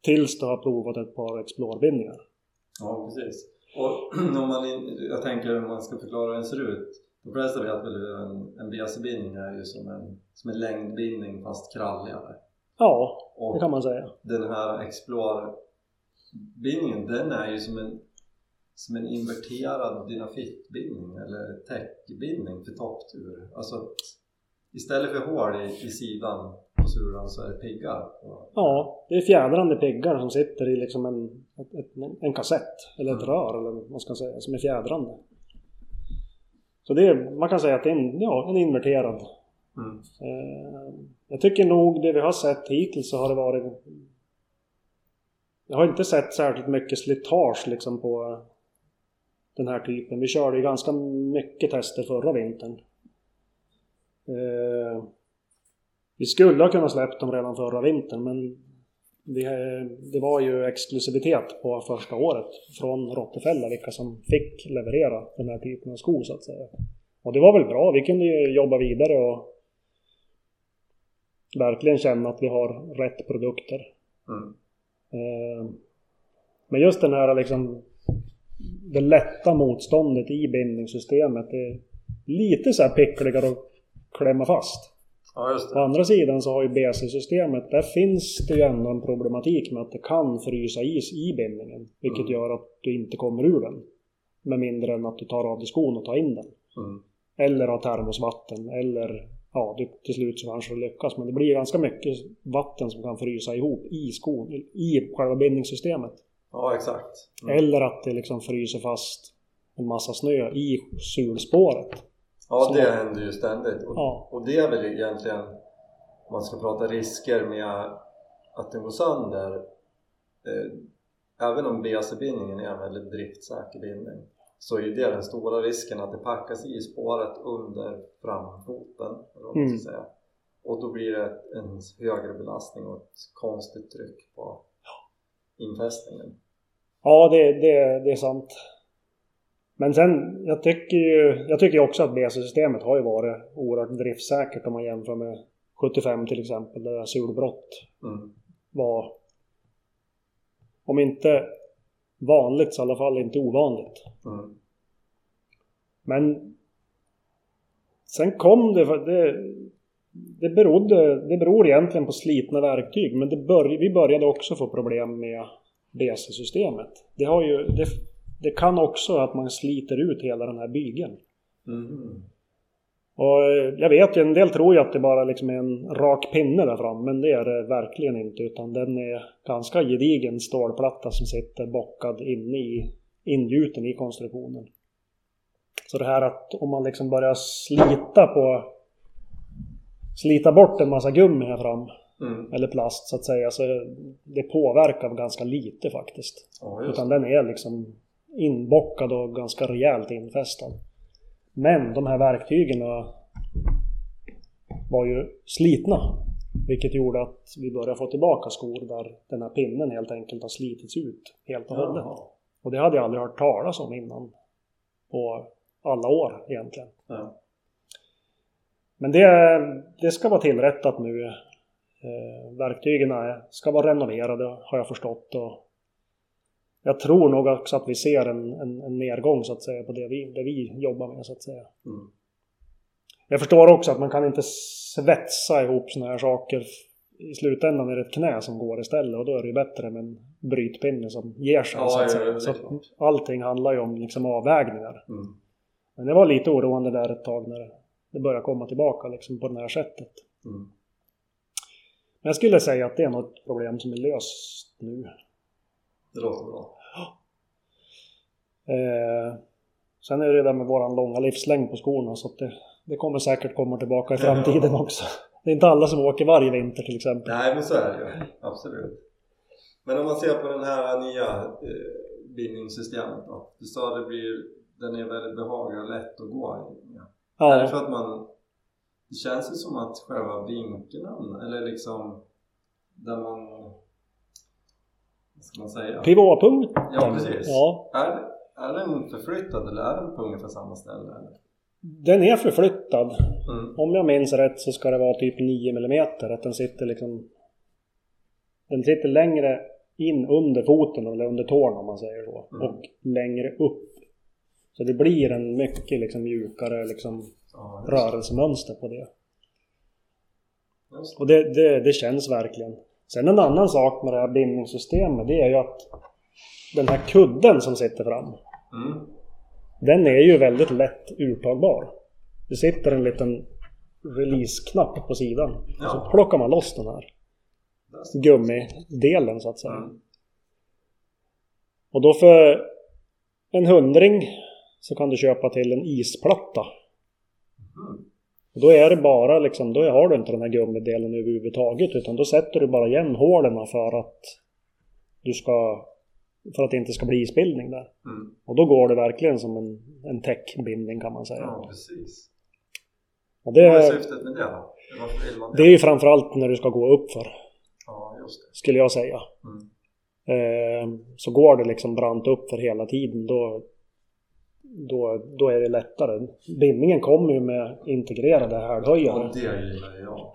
Tills du har provat ett par Explore-bindningar. Ja, precis. Och *clears throat* om man, jag tänker om man ska förklara hur den ser ut. De flesta vet väl hur en, en BC-bindning är ju som en, som en längdbindning fast kralligare. Ja, och det kan man säga. Den här Explore-bindningen den är ju som en, som en inverterad dynafitbindning eller täckbindning för topptur. Alltså istället för hål i, i sidan på sulan så är det piggar. Ja, det är fjädrande piggar som sitter i liksom en, ett, en kassett eller ett mm. rör eller vad man ska säga som är fjädrande. Så det är, man kan säga att det är en, ja, en inverterad Mm. Eh, jag tycker nog det vi har sett hittills så har det varit... Jag har inte sett särskilt mycket slitage liksom på den här typen. Vi körde ju ganska mycket tester förra vintern. Eh, vi skulle ha kunnat släppt dem redan förra vintern men det, det var ju exklusivitet på första året från Rottefälla vilka som fick leverera den här typen av skor så att säga. Och det var väl bra, vi kunde ju jobba vidare och verkligen känna att vi har rätt produkter. Mm. Eh, men just den här liksom det lätta motståndet i bindningssystemet är lite så här pickligare att klämma fast. Ja, Å andra sidan så har ju BC-systemet, där finns det ju ändå en problematik med att det kan frysa is i bindningen. Vilket mm. gör att du inte kommer ur den. Med mindre än att du tar av dig skon och tar in den. Mm. Eller har termosvatten eller ja, det, till slut så kanske det lyckas. Men det blir ganska mycket vatten som kan frysa ihop i skon, i själva bindningssystemet. Ja, exakt. Mm. Eller att det liksom fryser fast en massa snö i sulspåret. Ja, så, det händer ju ständigt. Och, ja. och det är väl egentligen, om man ska prata risker med att den går sönder. Eh, även om BC-bindningen är en väldigt driftsäker bindning så är det den stora risken att det packas i spåret under framfoten mm. säga. och då blir det en högre belastning och ett konstigt tryck på infästningen. Ja, det, det, det är sant. Men sen, jag tycker ju jag tycker också att BC-systemet har ju varit oerhört driftsäkert om man jämför med 75 till exempel, där sulbrott mm. var om inte vanligt så i alla fall inte ovanligt. Mm. Men sen kom det, det, det, berodde, det beror egentligen på slitna verktyg men det bör, vi började också få problem med BC-systemet. Det, har ju, det, det kan också att man sliter ut hela den här bygeln. Mm. Och jag vet ju, en del tror ju att det bara liksom är en rak pinne där fram, men det är det verkligen inte. Utan den är ganska gedigen stålplatta som sitter bockad inne i ingjuten i konstruktionen. Så det här att om man liksom börjar slita på slita bort en massa gummi här fram mm. eller plast så att säga så det påverkar ganska lite faktiskt. Ja, Utan den är liksom inbockad och ganska rejält infästad. Men de här verktygen var ju slitna. Vilket gjorde att vi började få tillbaka skor där den här pinnen helt enkelt har slitits ut helt och hållet. Och det hade jag aldrig hört talas om innan på alla år egentligen. Ja. Men det, det ska vara tillrättat nu. Eh, verktygen ska vara renoverade har jag förstått. Och jag tror nog också att vi ser en, en, en nedgång så att säga på det vi, det vi jobbar med så att säga. Mm. Jag förstår också att man kan inte svetsa ihop sådana här saker. I slutändan är det ett knä som går istället och då är det ju bättre med en brytpinne som ger sig. Ja, så att säga. Så allting handlar ju om liksom avvägningar. Mm. Men det var lite oroande där ett tag när det började komma tillbaka liksom på det här sättet. Mm. Men jag skulle säga att det är något problem som är löst nu. Det låter bra. Eh, sen är det det med våran långa livslängd på skorna så det, det kommer säkert komma tillbaka i framtiden ja. också. Det är inte alla som åker varje vinter till exempel. Nej men så är det ju, absolut. Men om man ser på den här nya eh, bindningssystemet då. Du sa att det blir, den är väldigt behaglig och lätt att gå i. Ja. Är det för att man det känns ju som att själva vinkeln, eller liksom där man ska man säga? Pivotpunkten? Ja precis. Ja. Är, är den förflyttad eller är den på ungefär samma ställe? Den är förflyttad. Mm. Om jag minns rätt så ska det vara typ 9 mm. Att den sitter liksom... Den sitter längre in under foten eller under tårna om man säger så. Mm. Och längre upp. Så det blir en mycket liksom mjukare liksom ja, rörelsemönster på det. Och det, det, det, känns verkligen. Sen en annan sak med det här bindningssystemet det är ju att den här kudden som sitter fram. Mm. Den är ju väldigt lätt uttagbar. Det sitter en liten release-knapp på sidan. Ja. Så plockar man loss den här gummidelen så att säga. Mm. Och då för en hundring så kan du köpa till en isplatta. Mm. Och då är det bara liksom, då har du inte den här gummidelen överhuvudtaget utan då sätter du bara igen hålen för att du ska för att det inte ska bli isbildning där. Mm. Och då går det verkligen som en, en täckbindning kan man säga. Ja, precis. Och det, Vad är syftet med det då? Det? är ju framförallt när du ska gå upp för. Ja. Skulle jag säga. Mm. Eh, så går det liksom brant upp för hela tiden då, då, då är det lättare. Bindningen kommer ju med integrerade härdhöjare. Ja, det gillar jag.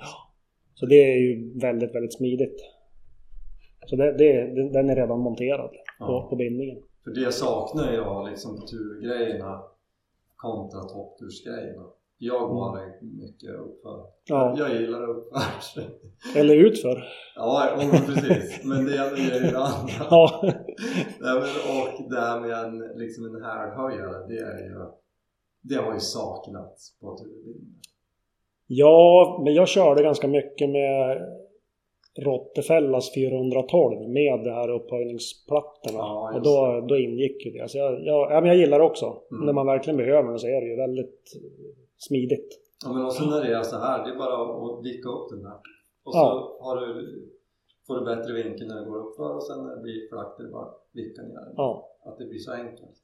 Så det är ju väldigt, väldigt smidigt. Så det, det, den är redan monterad ja. på, på bindningen. För det saknar jag liksom på turgrejerna kontra topptursgrejerna. Jag går mm. mycket uppför. Ja. Jag gillar uppför. Eller utför. Ja, precis. Men det ger ju det andra. Ja. *laughs* Nej, men, och det här med en, liksom en härdhöjare, det är ju det har ju saknats på turbilen. Ja, men jag körde ganska mycket med Rottefällas 412 med de här upphöjningsplattorna. Ja, och då, då ingick ju det. Så jag, jag, ja, men jag gillar det också. Mm. När man verkligen behöver det så är det ju väldigt smidigt. Ja men också när det är så här, det är bara att vicka upp den här. Och så ja. har du, får du bättre vinkel när du går upp för och sen när det blir flack är det bara att vicka ner. Ja. Att det blir så enkelt.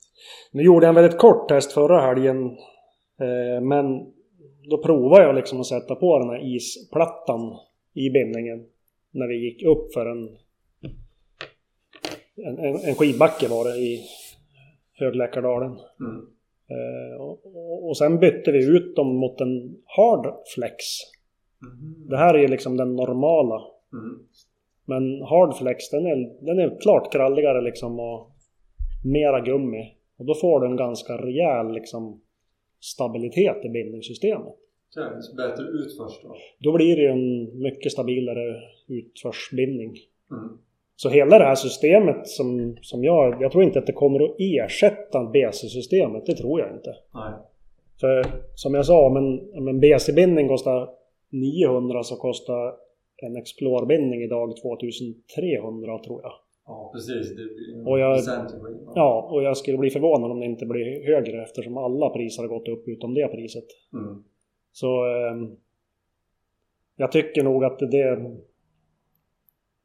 Nu gjorde jag en väldigt kort test förra helgen. Eh, men då provade jag liksom att sätta på den här isplattan i bindningen när vi gick upp för en, en, en skidbacke var det i Högläckardalen. Mm. Eh, och, och, sen bytte vi ut dem mot en hard flex. Mm. Det här är ju liksom den normala. Mm. Men hard flex den är, den är klart kralligare liksom och mera gummi. Och då får du en ganska rejäl liksom stabilitet i bindningssystemet. Känns bättre utförs då? Då blir det ju en mycket stabilare utförsbindning. Mm. Så hela det här systemet som, som jag... Jag tror inte att det kommer att ersätta BC-systemet. Det tror jag inte. Nej. För som jag sa, om en, om en BC-bindning kostar 900 så kostar en Explore-bindning idag 2300 tror jag. Ja precis, det blir och jag, Ja, och jag skulle bli förvånad om det inte blir högre eftersom alla priser har gått upp utom det priset. Mm. Så eh, jag tycker nog att det...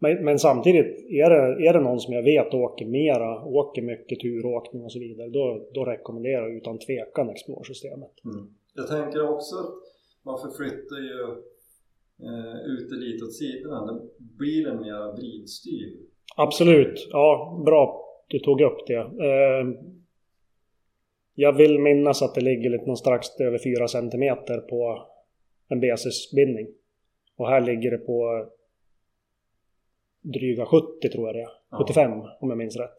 Men, men, samtidigt, är det, är det någon som jag vet åker mera, åker mycket turåkning och så vidare, då, då rekommenderar jag utan tvekan Explore-systemet. Mm. Jag tänker också att man förflyttar ju eh, ute lite åt sidorna, då blir det mer vridstyr. Absolut, ja bra du tog upp det. Eh, jag vill minnas att det ligger lite strax över 4 cm på en BSS-bindning. Och här ligger det på dryga 70 tror jag det är. Ja. 75 om jag minns rätt.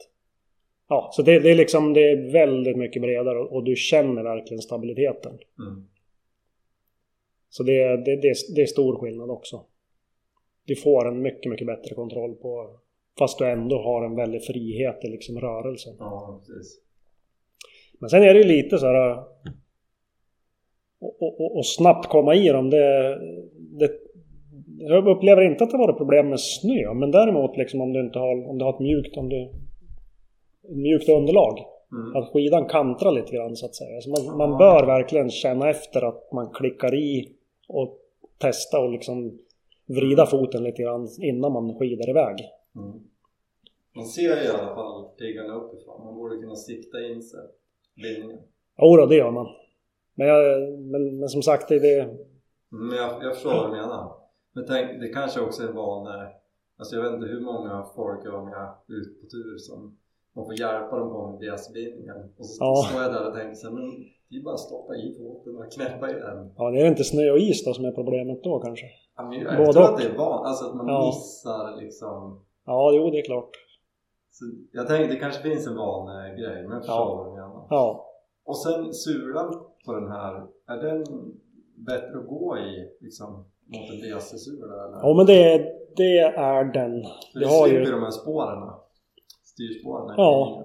Ja, så det, det, är liksom det är väldigt mycket bredare och, och du känner verkligen stabiliteten. Mm. Så det, det, det, det är stor skillnad också. Du får en mycket, mycket bättre kontroll på Fast du ändå har en väldig frihet i liksom rörelsen. Ja, precis. Men sen är det ju lite så här... Och, och, och snabbt komma i dem. Det, det, jag upplever inte att det var problem med snö. Men däremot liksom om du inte har, om du har ett mjukt, om du, mjukt underlag. Mm. Att skidan kantrar lite grann så att säga. Så man, man bör verkligen känna efter att man klickar i och testa och liksom vrida foten lite grann innan man skidar iväg. Mm. Man ser i alla fall piggarna uppifrån. Man borde kunna sikta in sig linjen. Jo det gör man. Men, jag, men, men som sagt det... det... Men jag, jag förstår vad du menar. Men tänk, det kanske också är vana... Alltså jag vet inte hur många folk är med ut på tur som man får hjälpa dem på med BS-bindningen. Och så ja. står jag där och tänker så här, men det är bara att stoppa i foten och knäppa i den. Ja, det är inte snö och is då som är problemet då kanske? Ja, men jag, jag tror att det är van, alltså att man ja. missar liksom... Ja, jo det är klart. Så jag tänkte det kanske finns en vanegrej, men jag förstår ja. du. Ja. Och sen sulan på den här, är den bättre att gå i liksom mot en DC-sula eller? Ja men det, det är den. För det har ju de här spåren, styrspåren. Ja.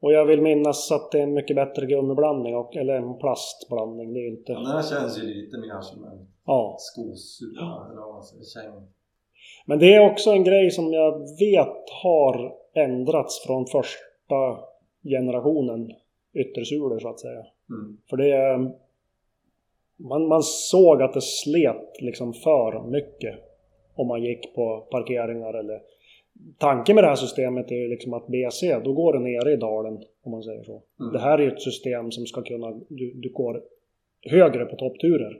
Och jag vill minnas att det är en mycket bättre gummiblandning och, eller en plastblandning. Det är inte... Ja, den här känns ju lite mer som en ja. skosula ja. eller vad man säger, käng. Men det är också en grej som jag vet har ändrats från första generationen yttersulor så att säga. Mm. För det... Man, man såg att det slet liksom för mycket om man gick på parkeringar eller... Tanken med det här systemet är ju liksom att BC, då går det nere i dalen om man säger så. Mm. Det här är ju ett system som ska kunna... Du, du går högre på toppturer.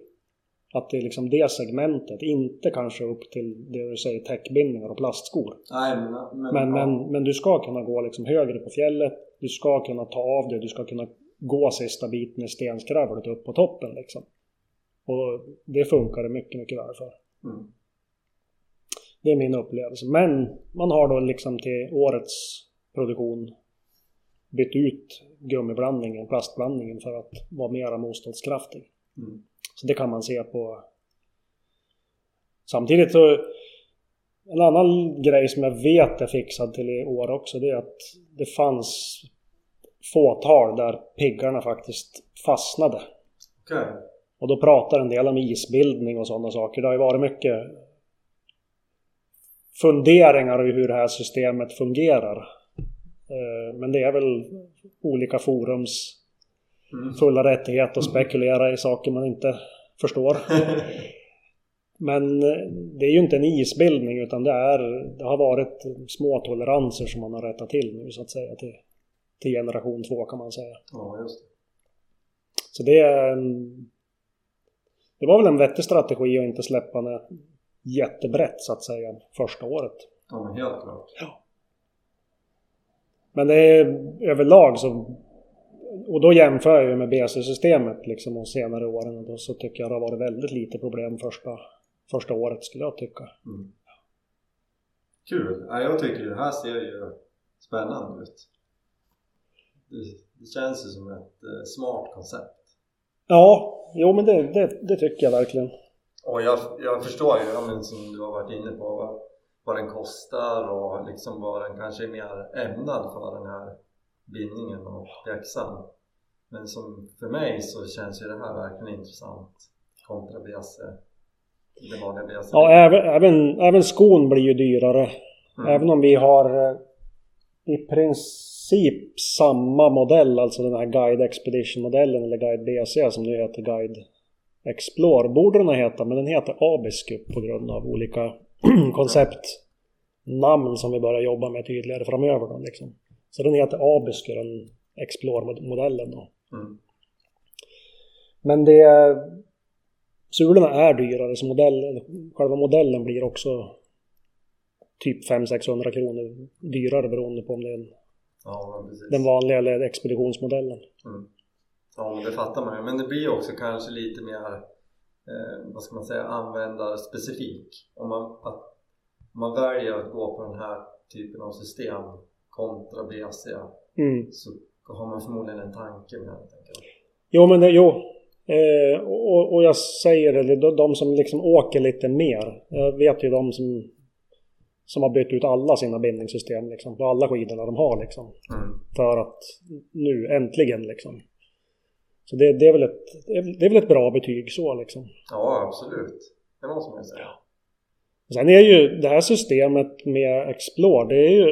Att det är liksom det segmentet, inte kanske upp till det du säger täckbindningar och plastskor. Nej, men, men, men, men, men, du ska kunna gå liksom högre på fjället, du ska kunna ta av det, du ska kunna gå sista biten i stenskravlet upp på toppen liksom. Och det funkar det mycket, mycket väl för. Mm. Det är min upplevelse. Men man har då liksom till årets produktion bytt ut gummiblandningen, plastblandningen för att vara mera motståndskraftig. Mm. Så det kan man se på. Samtidigt så en annan grej som jag vet är fixad till i år också det är att det fanns fåtal där piggarna faktiskt fastnade. Okay. Och då pratar en del om isbildning och sådana saker. Det har ju varit mycket funderingar i hur det här systemet fungerar. Eh, men det är väl olika forums Mm. fulla rättighet att spekulera i saker man inte förstår. *laughs* Men eh, det är ju inte en isbildning utan det, är, det har varit små toleranser som man har rättat till nu så att säga till, till generation två kan man säga. Ja, just det. Så det Det var väl en vettig strategi att inte släppa det jättebrett så att säga första året. Ja, men helt klart. Ja. Men det är överlag så och då jämför jag ju med BC-systemet liksom de senare åren och då så tycker jag det har varit väldigt lite problem första, första året skulle jag tycka. Mm. Kul! Ja, jag tycker det här ser ju spännande ut. Det, det känns ju som ett eh, smart koncept. Ja, jo men det, det, det tycker jag verkligen. Och jag, jag förstår ju, ja, men som du har varit inne på, vad, vad den kostar och liksom vad den kanske är mer ämnad för den här bindningen och pjäxan. Men som för mig så känns ju det här verkligen intressant kontra BC. Det vanliga BC. Ja, även, även, även skon blir ju dyrare. Mm. Även om vi har eh, i princip samma modell, alltså den här Guide Expedition modellen eller Guide BC som nu heter Guide Explore borde den heta, men den heter Abiscup på grund av olika *clears throat* konceptnamn som vi börjar jobba med tydligare framöver. Då, liksom. Så den heter Abisker, den Explore-modellen då. Mm. Men det... Sulorna är dyrare så modell, själva modellen blir också typ 500-600 kronor dyrare beroende på om det är en, ja, den vanliga eller expeditionsmodellen. Mm. Ja, det fattar man ju. Men det blir också kanske lite mer, eh, vad ska man säga, användarspecifik. Om man, att, om man väljer att gå på den här typen av system kontra BC mm. så har man förmodligen en tanke med det. Jo, men det, jo. Eh, och, och, jag säger det, de, de som liksom åker lite mer. Jag vet ju de som, som har bytt ut alla sina bindningssystem liksom, på alla skidorna de har liksom. Mm. För att nu äntligen liksom. Så det, det, är väl ett, det är väl ett bra betyg så liksom. Ja, absolut. Det måste man säga. Sen är ju det här systemet med Explore, det är ju...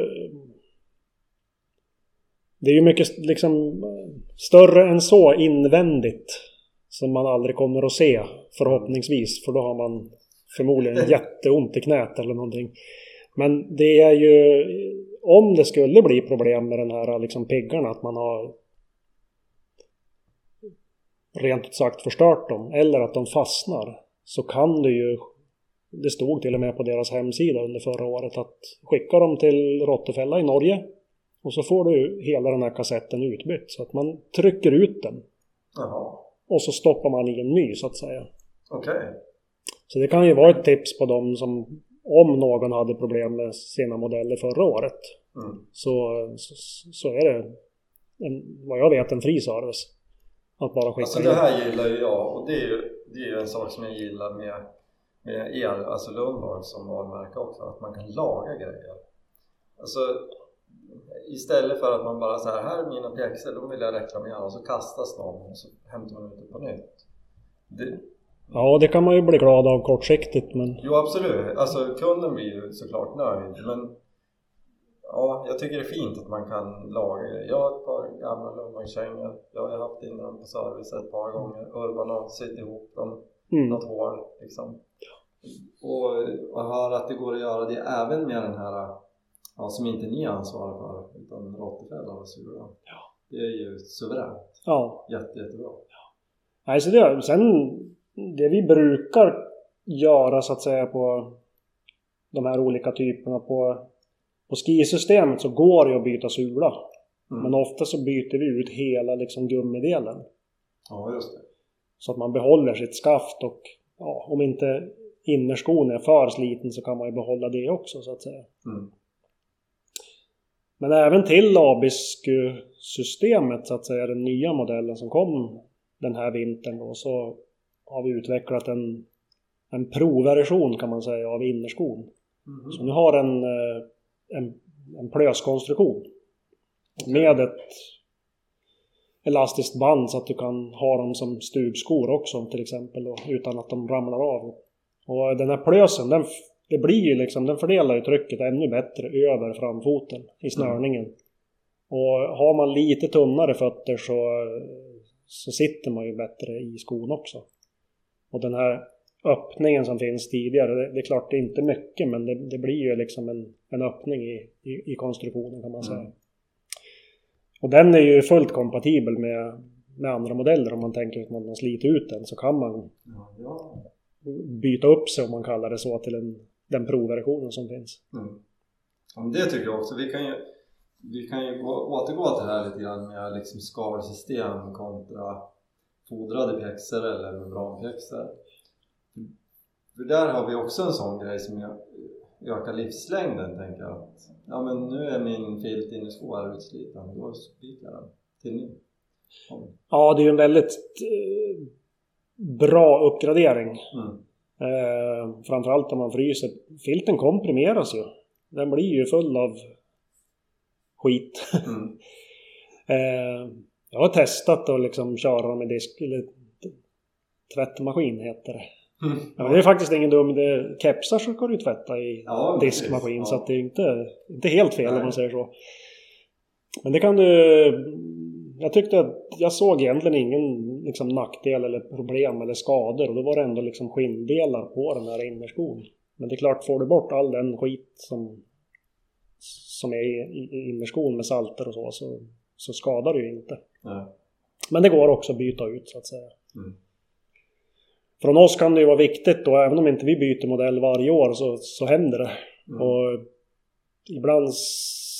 Det är ju mycket liksom större än så invändigt. Som man aldrig kommer att se förhoppningsvis. För då har man förmodligen *laughs* jätteont i knät eller någonting. Men det är ju... Om det skulle bli problem med den här liksom piggarna, att man har rent ut sagt förstört dem eller att de fastnar så kan det ju det stod till och med på deras hemsida under förra året att skicka dem till Rottefälla i Norge och så får du hela den här kassetten utbytt så att man trycker ut den. Jaha. Och så stoppar man i en ny så att säga. Okej. Okay. Så det kan ju vara ett tips på dem som om någon hade problem med sina modeller förra året mm. så, så, så, är det en, vad jag vet en fri service. Att bara skicka Alltså det här gillar ju jag och det är ju, det är ju en sak som jag gillar med, med el, alltså Lundborg som varumärke också, att man kan laga grejer. Alltså istället för att man bara så här, här är mina pjäxor, då vill jag reklamera och så kastas de och så hämtar man ut det på nytt. Det, Ja, det kan man ju bli glad av kortsiktigt men... Jo absolut, alltså kunden blir ju såklart nöjd men Ja, jag tycker det är fint att man kan laga det. Jag har ett par gamla lungvagnskängor. Jag har haft in dem på service ett par gånger. Urban har sytt ihop dem. Mm. Något hål liksom. Och, och höra att det går att göra det även med den här ja, som inte ni ansvarar för utan Rottefälla och Sura. Ja. Det är ju suveränt. Ja. Jätte, jättebra. Ja. Nej, så det, sen det vi brukar göra så att säga på de här olika typerna på på skisystemet så går det att byta sula. Mm. Men ofta så byter vi ut hela liksom gummidelen. Ja, just det. Så att man behåller sitt skaft och ja, om inte innerskon är för sliten så kan man ju behålla det också så att säga. Mm. Men även till Abisko-systemet så att säga, den nya modellen som kom den här vintern då, så har vi utvecklat en, en provversion kan man säga av innerskon. Mm. Så nu har den eh, en, en plöskonstruktion. Okay. Med ett elastiskt band så att du kan ha dem som stugskor också till exempel då, utan att de ramlar av. Och den här plösen, den, det blir ju liksom, den fördelar ju trycket ännu bättre över framfoten i snörningen. Mm. Och har man lite tunnare fötter så, så sitter man ju bättre i skon också. Och den här öppningen som finns tidigare. Det, det är klart, det är inte mycket men det, det blir ju liksom en, en öppning i, i, i, konstruktionen kan man säga. Mm. Och den är ju fullt kompatibel med, med andra modeller om man tänker att man har slitit ut den så kan man ja, byta upp sig om man kallar det så till en, den provversionen som finns. Mm. Ja, det tycker jag också. Vi kan ju, vi kan ju återgå till det här lite grann med liksom skalsystem kontra fodrade pjäxor eller membranpjäxor. För där har vi också en sån grej som ökar livslängden, tänker jag. Att, ja men nu är min filt innersko utsliten, då byter jag den till ny. Ja, det är ju en väldigt eh, bra uppgradering. Mm. Eh, framförallt om man fryser. Filten komprimeras ju. Den blir ju full av skit. Mm. *laughs* eh, jag har testat att liksom köra med disk, eller tvättmaskin heter det. Mm. Ja, det är faktiskt ingen dum idé. Kepsar så ska du tvätta i ja, diskmaskin ja. så att det är inte, inte helt fel Nej. om man säger så. Men det kan du... Jag tyckte att jag såg egentligen ingen liksom, nackdel eller problem eller skador och då var det ändå liksom skinndelar på den här innerskon. Men det är klart, får du bort all den skit som, som är i, i innerskon med salter och så, så, så skadar det ju inte. Nej. Men det går också att byta ut så att säga. Mm. Från oss kan det ju vara viktigt då, även om inte vi byter modell varje år så, så händer det. Mm. Och ibland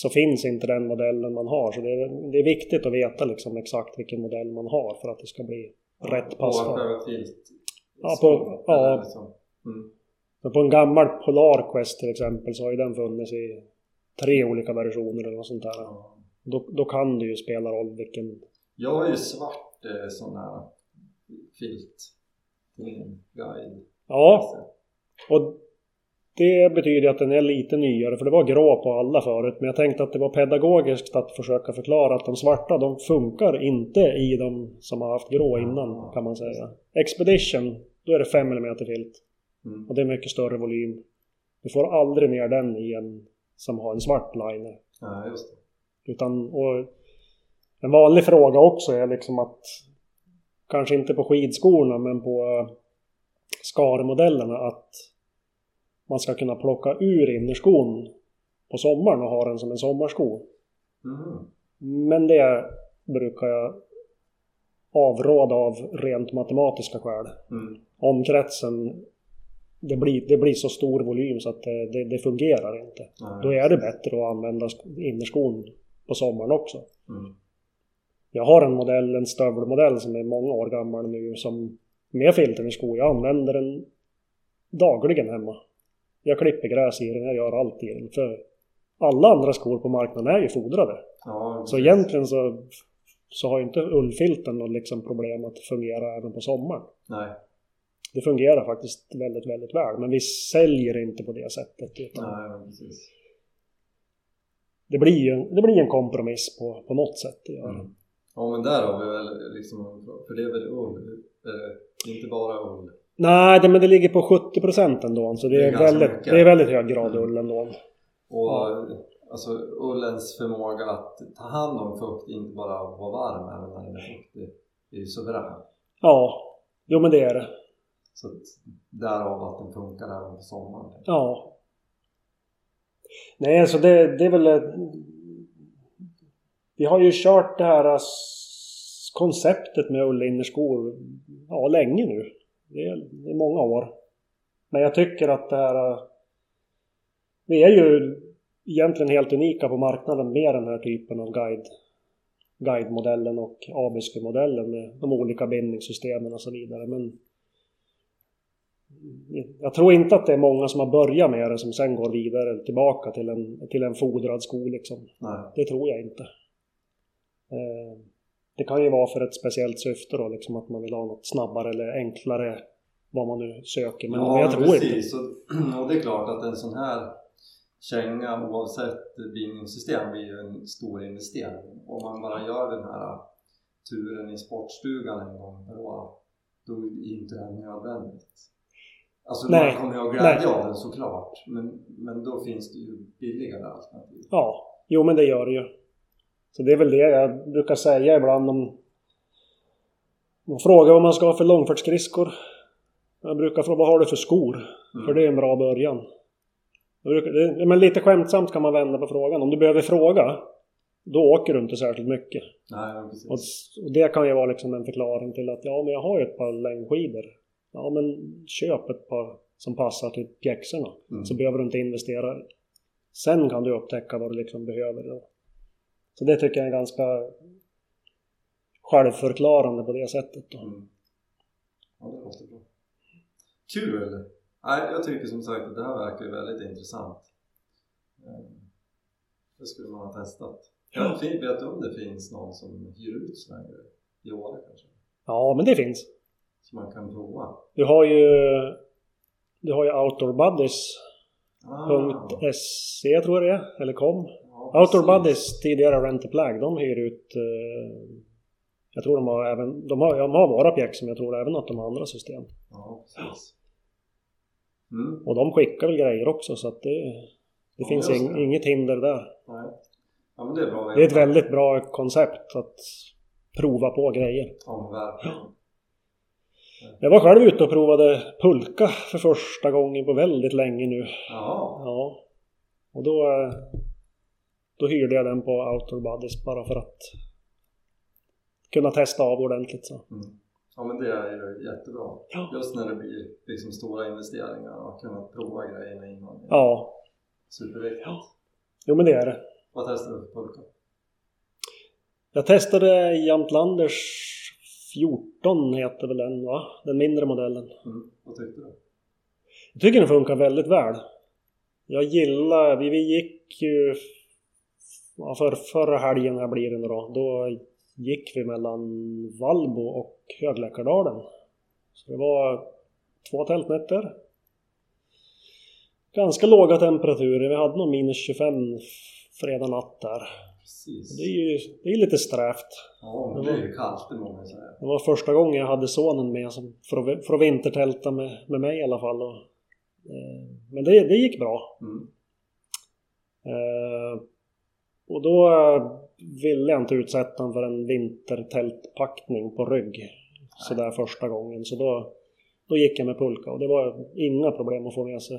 så finns inte den modellen man har. Så det är, det är viktigt att veta liksom exakt vilken modell man har för att det ska bli ja, rätt passform. Ja, på, ja. Liksom. Mm. på en gammal Polar Quest till exempel så har ju den funnits i tre olika versioner eller något sånt där. Ja. Då, då kan det ju spela roll vilken... Jag har ju svart eh, sån här filt till min guide. Ja. Och det betyder att den är lite nyare, för det var grå på alla förut. Men jag tänkte att det var pedagogiskt att försöka förklara att de svarta, de funkar inte i de som har haft grå innan, kan man säga. Expedition, då är det 5 mm filt. Mm. Och det är mycket större volym. Du får aldrig ner den i en som har en svart liner. Ja. Utan, och en vanlig fråga också är liksom att kanske inte på skidskorna men på skarmodellerna att man ska kunna plocka ur innerskon på sommaren och ha den som en sommarsko. Mm. Men det brukar jag avråda av rent matematiska skäl. Mm. Omkretsen det blir, det blir så stor volym så att det, det, det fungerar inte. Nej, Då är det bättre att använda innerskon på sommaren också. Mm. Jag har en modell, en stövelmodell som är många år gammal nu som med filten i skor. Jag använder den dagligen hemma. Jag klipper gräs i den, jag gör allt i den. För alla andra skor på marknaden är ju fodrade. Ja, så egentligen så, så har ju inte ullfilten något liksom problem att fungera även på sommaren. Nej. Det fungerar faktiskt väldigt, väldigt väl. Men vi säljer inte på det sättet. Nej, precis. Det blir ju en, det blir en kompromiss på, på något sätt. Ja. Mm. Ja men där har vi väl liksom, för det är väl ull, eh, inte bara ull? Nej, det, men det ligger på 70 procent ändå. Så det, det är, är väldigt, det är väldigt hög grad ull ändå. Och ja. alltså ullens förmåga att ta hand om fukt, inte bara vara varm även när den är fuktig, är ju suverän. Ja, jo men det är det. Så att därav att den funkar även på sommaren. Ja. Nej, så det, det är väl... Vi har ju kört det här konceptet med ullinnerskor ja, länge nu. Det är, det är många år. Men jag tycker att det här... Vi är ju egentligen helt unika på marknaden med den här typen av guide guidemodellen och Abiske-modellen med de olika bindningssystemen och så vidare. Men jag tror inte att det är många som har börjat med det som sen går vidare tillbaka till en, till en fodrad sko liksom. Nej. Det tror jag inte. Eh, det kan ju vara för ett speciellt syfte då, liksom att man vill ha något snabbare eller enklare vad man nu söker. Men, ja, jag tror precis. inte. Och, *clears throat* och det är klart att en sån här känga oavsett bindningssystem blir ju en stor investering. Om man bara gör den här turen i sportstugan en gång per år, då är inte det nödvändigt. Alltså Nej. man kommer ju ha glädje av den såklart. Men, men då finns det ju billigare alternativ. Ja, jo men det gör det ju. Så det är väl det jag brukar säga ibland om... De frågar vad man ska ha för långfärdsskridskor. Jag brukar fråga vad har du för skor? Mm. För det är en bra början. Brukar, men lite skämtsamt kan man vända på frågan. Om du behöver fråga, då åker du inte särskilt mycket. Nej, och, och det kan ju vara liksom en förklaring till att ja, men jag har ju ett par längdskidor. Ja men köp ett par som passar till pjäxorna. Mm. Så behöver du inte investera. Sen kan du upptäcka vad du liksom behöver. Då. Så det tycker jag är ganska självförklarande på det sättet. Då. Mm. Ja, det låter bra. Kul! Nej, jag tycker som sagt att det här verkar väldigt intressant. Ehm, det skulle man ha testat. Jag vet du om det finns någon som hyr ut sådana här i Åre kanske? Ja, men det finns som man kan prova? Du har ju Du har ju outdoorbuddies.se ah. tror jag det är, eller kom. Ja, Outdoorbuddies, tidigare Rent-A-Plug, de hyr ut eh, Jag tror de har även, de har, de har våra pjäxor men jag tror även att de har andra system. Ja, precis. Mm. Och de skickar väl grejer också så att det, det ja, finns ing, inget hinder där. Nej. Ja, men det, är bra det är ett väldigt bra koncept att prova på grejer. Ja, verkligen. Jag var själv ute och provade pulka för första gången på väldigt länge nu. Jaha. Ja. Och då, då hyrde jag den på Outdoor Buddies bara för att kunna testa av ordentligt. Så. Mm. Ja men det är ju jättebra. Ja. Just när det blir liksom stora investeringar och kunna prova grejerna innan. Ja. Superviktigt. Ja. Jo men det är det. Vad testade du för pulka? Jag testade Jamtlanders 14 heter väl den va? Den mindre modellen. Mm. Vad tyckte du? Jag tycker den funkar väldigt väl. Jag gillar, vi, vi gick ju för, förra helgen här blir det då. Då gick vi mellan Vallbo och Högläckardalen. Så det var två tältnätter. Ganska låga temperaturer. Vi hade nog minus 25 fredag natt där. Precis. Det är ju det är lite strävt. Ja, det blir ju kallt det må man säga. Det var första gången jag hade sonen med som för, att, för att vintertälta med, med mig i alla fall. Och, eh, men det, det gick bra. Mm. Eh, och då eh, ville jag inte utsätta honom för en vintertältpackning på rygg. Sådär första gången. Så då, då gick jag med pulka och det var inga problem att få med sig.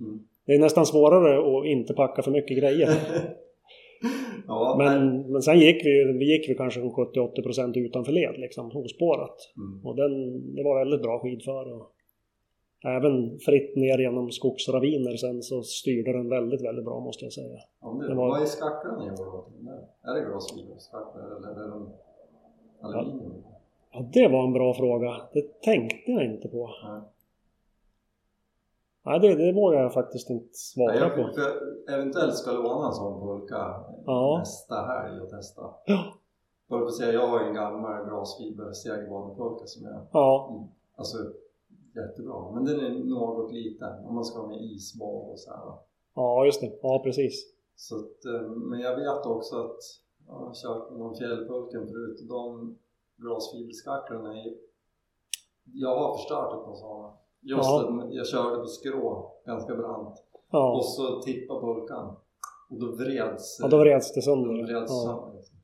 Mm. Det är nästan svårare att inte packa för mycket grejer. *laughs* ja, Men, men sen gick vi, vi gick vi kanske 70-80% utanför led liksom, ospårat. Mm. Och den, det var väldigt bra skidför. Och även fritt ner genom skogsraviner sen så styrde den väldigt, väldigt bra måste jag säga. Om det, det var- Vad är skacklan i år? Är det glasfiberskacklar eller är det aluminium? Ja, det var en bra fråga. Det tänkte jag inte på. Nej. Nej, det, det vågar jag faktiskt inte svara Nej, jag, på. för eventuellt ska låna en sån pulka Ja. nästa helg och testa. Ja. Bara på att säga, jag har en gammal glasfiber segelbanepulka som är Ja, alltså, jättebra. Men den är något liten om man ska ha med isbad och så här. ja just det. Ja, precis. Så att, eh, men jag vet också att jag har kört någon fjällpulken förut de glasfiberskacklarna är Jag har förstört ett par sådana. Just Ja. att jag körde på skrå, ganska brant. Ja, Och så tippade pulkan. Och då vreds ja då vreds det då sönder. vreds Ja. sönder. liksom.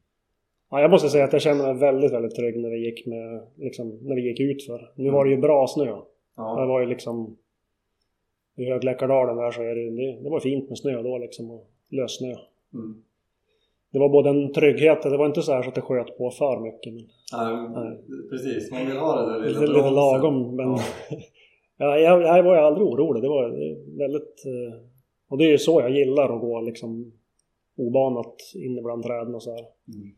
Ja, jag måste säga att jag känner mig väldigt, väldigt trygg när vi gick med, liksom, när vi gick ut för. Nu var det ju bra snö. Det Ja, var ju liksom i Högläckardalen där så är det, det, det var fint med snö då liksom och lössnö. mm. Det var både en trygghet, det var inte så här så att det sköt på för mycket. Men ja, Nej. precis. Man vill ha det där lilla lite bromset. lagom. Men Ja. *laughs* ja, jag, jag var ju aldrig orolig. Det var det är väldigt... eh, Och det är ju så jag gillar att gå liksom obanat inne bland träden och så här. Mm.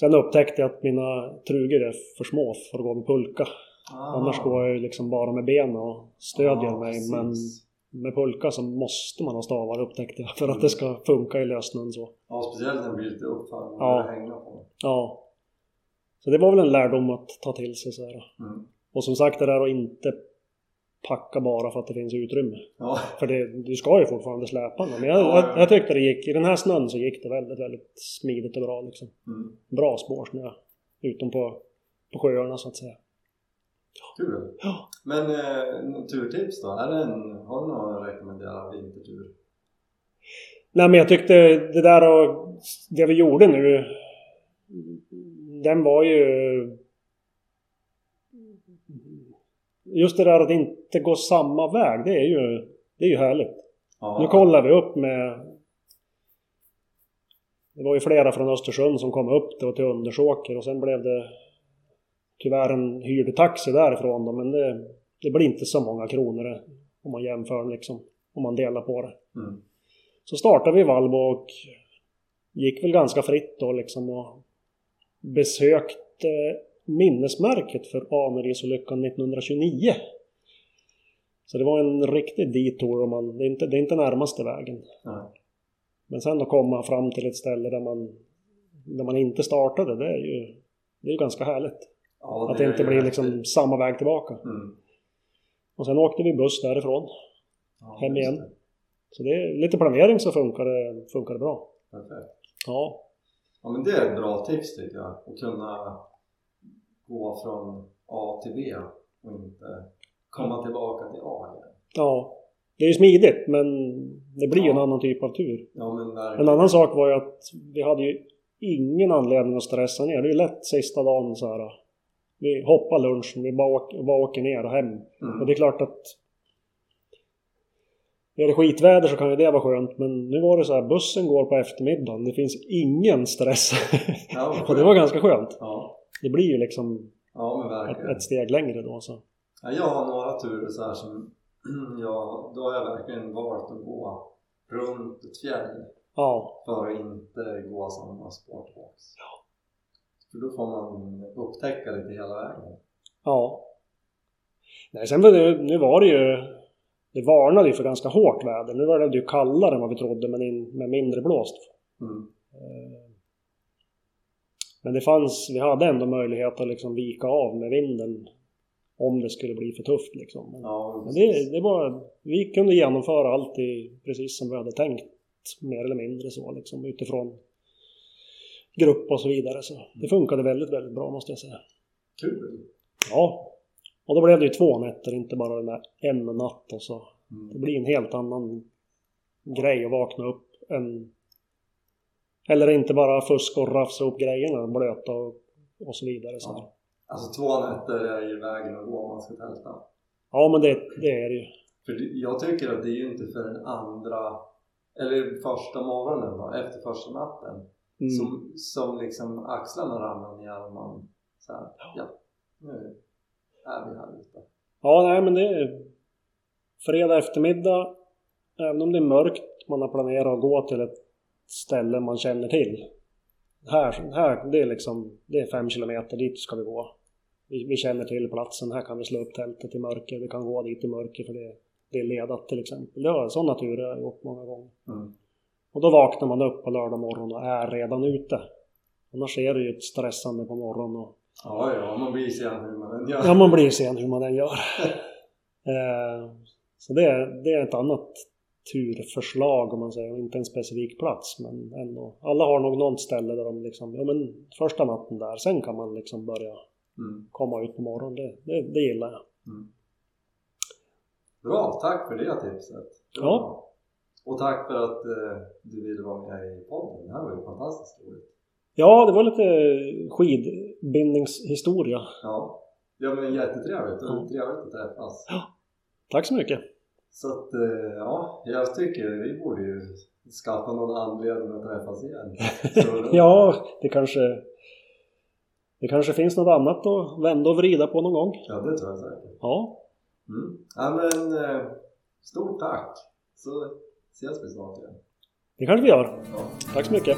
Sen upptäckte jag att mina trugor är för små för att gå med pulka. Ah. Annars går jag ju liksom bara med benen och stödjer Ja, mig. precis. Men med pulka så måste man ha stavar upptäckte jag för att det ska funka i lössnön så. Ja, speciellt när det blir lite uppfall. Ja. Hänga på. Ja. Så det var väl en lärdom att ta till sig så här. Mm. Och som sagt det där att inte packa bara för att det finns utrymme. Ja, För det, du ska ju fortfarande släpa den. Men jag, Ja, ja. jag, jag tyckte det gick, i den här snön så gick det väldigt, väldigt smidigt och bra liksom. mm. Bra spårsnö. Utom på, på sjöarna så att säga. Kul. Ja. Men eh, turtips då? Är det en, har du någon rekommenderad vintertur? Nej men jag tyckte det där och det vi gjorde nu. Den var ju... Just det där att inte gå samma väg, det är ju, det är ju härligt. Ja. Nu kollar vi upp med... Det var ju flera från Östersund som kom upp och till Undersåker och sen blev det tyvärr en hyrd taxi därifrån då, men det, det blir inte så många kronor om man jämför liksom, om man delar på det. Mm. Så startade vi Valbo och gick väl ganska fritt då liksom och besökte minnesmärket för Anerisolyckan 1929. Så det var en riktig detour och man, det, är inte, det är inte närmaste vägen. Nej. Men sen att komma fram till ett ställe där man, där man inte startade, det är ju, det är ju ganska härligt. Ja, Att det inte blir liksom samma väg tillbaka. Mm. Och sen åkte vi buss därifrån. Ja, Hem igen. det. Så det är lite planering så funkar det, funkar det bra. Perfekt. Ja, Ja men det är ett bra tips tycker jag. Att kunna gå från A till B och inte komma tillbaka till A igen. ja. Det är ju smidigt men det blir ju en annan typ av tur. Ja men En verkligen. annan sak var ju att vi hade ju ingen anledning att stressa ner. Det är ju lätt sista dagen så här. Vi hoppar lunchen, vi bara åker, bara åker ner och hem. Mm. Och det är klart att är det skitväder så kan ju det vara skönt men nu var det så här bussen går på eftermiddagen. Det finns ingen stress. Ja, *laughs* och det var ganska skönt. Ja, Det blir ju liksom ja ett, ett steg längre då så. Ja, jag har några turer så här som *clears throat* ja, då har jag verkligen valt att gå runt ett fjäll för att inte gå samma spår tillbaks. För då får man upptäcka lite hela vägen. ja. Nej, sen var det, nu var det ju det varnade ju för ganska hårt väder. Nu var det ju kallare än vad vi trodde men in, med mindre blåst. Mm. Eh, Men det fanns, vi hade ändå möjlighet att liksom vika av med vinden om det skulle bli för tufft liksom. Men, ja, men det, det, var, vi kunde genomföra allt i, precis som vi hade tänkt mer eller mindre så liksom utifrån grupp och så vidare. Så det funkade väldigt, väldigt bra måste jag säga. Kul! Ja. Och då blev det ju två nätter, inte bara den där en natt och så. Mm. Det blir en helt annan grej att vakna upp än... Eller inte bara fuska och rafsa upp grejerna, blöta och, och så vidare. Så. Ja. Alltså två nätter är ju vägen att gå om man ska tälta. Ja men det, det är det ju. För jag tycker att det är ju inte för den andra, eller första morgonen då, efter första natten mm. som, som liksom axlarna ramlar ner och man såhär, ja, nu är vi här ute. Ja, nej men det är fredag eftermiddag, även om det är mörkt, man har planerat att gå till ett ställe man känner till. Här, här det är liksom, det är fem kilometer, dit ska vi gå vi, vi känner till platsen, här kan vi slå upp tältet i mörker, vi kan gå dit i mörker för det, det är ledat till exempel. Det har, sådana turer har jag gjort många gånger. Mm. Och då vaknar man upp på lördag morgon och är redan ute. Annars är det ju ett stressande på morgonen. Och, ja, ja, man blir sen hur man än gör. Ja, man blir sen hur man än gör. *laughs* eh, så det är, det är ett annat turförslag om man säger, inte en specifik plats men ändå. Alla har nog något ställe där de liksom, ja men första natten där, sen kan man liksom börja Mm. Komma ut på morgonen, det, det, det gillar jag. Mm. Bra, tack för det tipset. Ja. Och tack för att eh, du ville vara med i podden. Det här var ju fantastiskt roligt. Ja, det var lite skidbindningshistoria. Ja, ja men jättetrevligt ja. trevligt att träffas. Ja. Tack så mycket. Så att, eh, ja, jag tycker vi borde ju skaffa någon anledning att träffas igen. *laughs* ja, det kanske det kanske finns något annat att vända och vrida på någon gång. Ja, det tror jag säkert. Ja. Mm. Ja, men eh, stort tack! Så ses vi snart igen. Det kanske vi gör. Ja. Tack så mycket.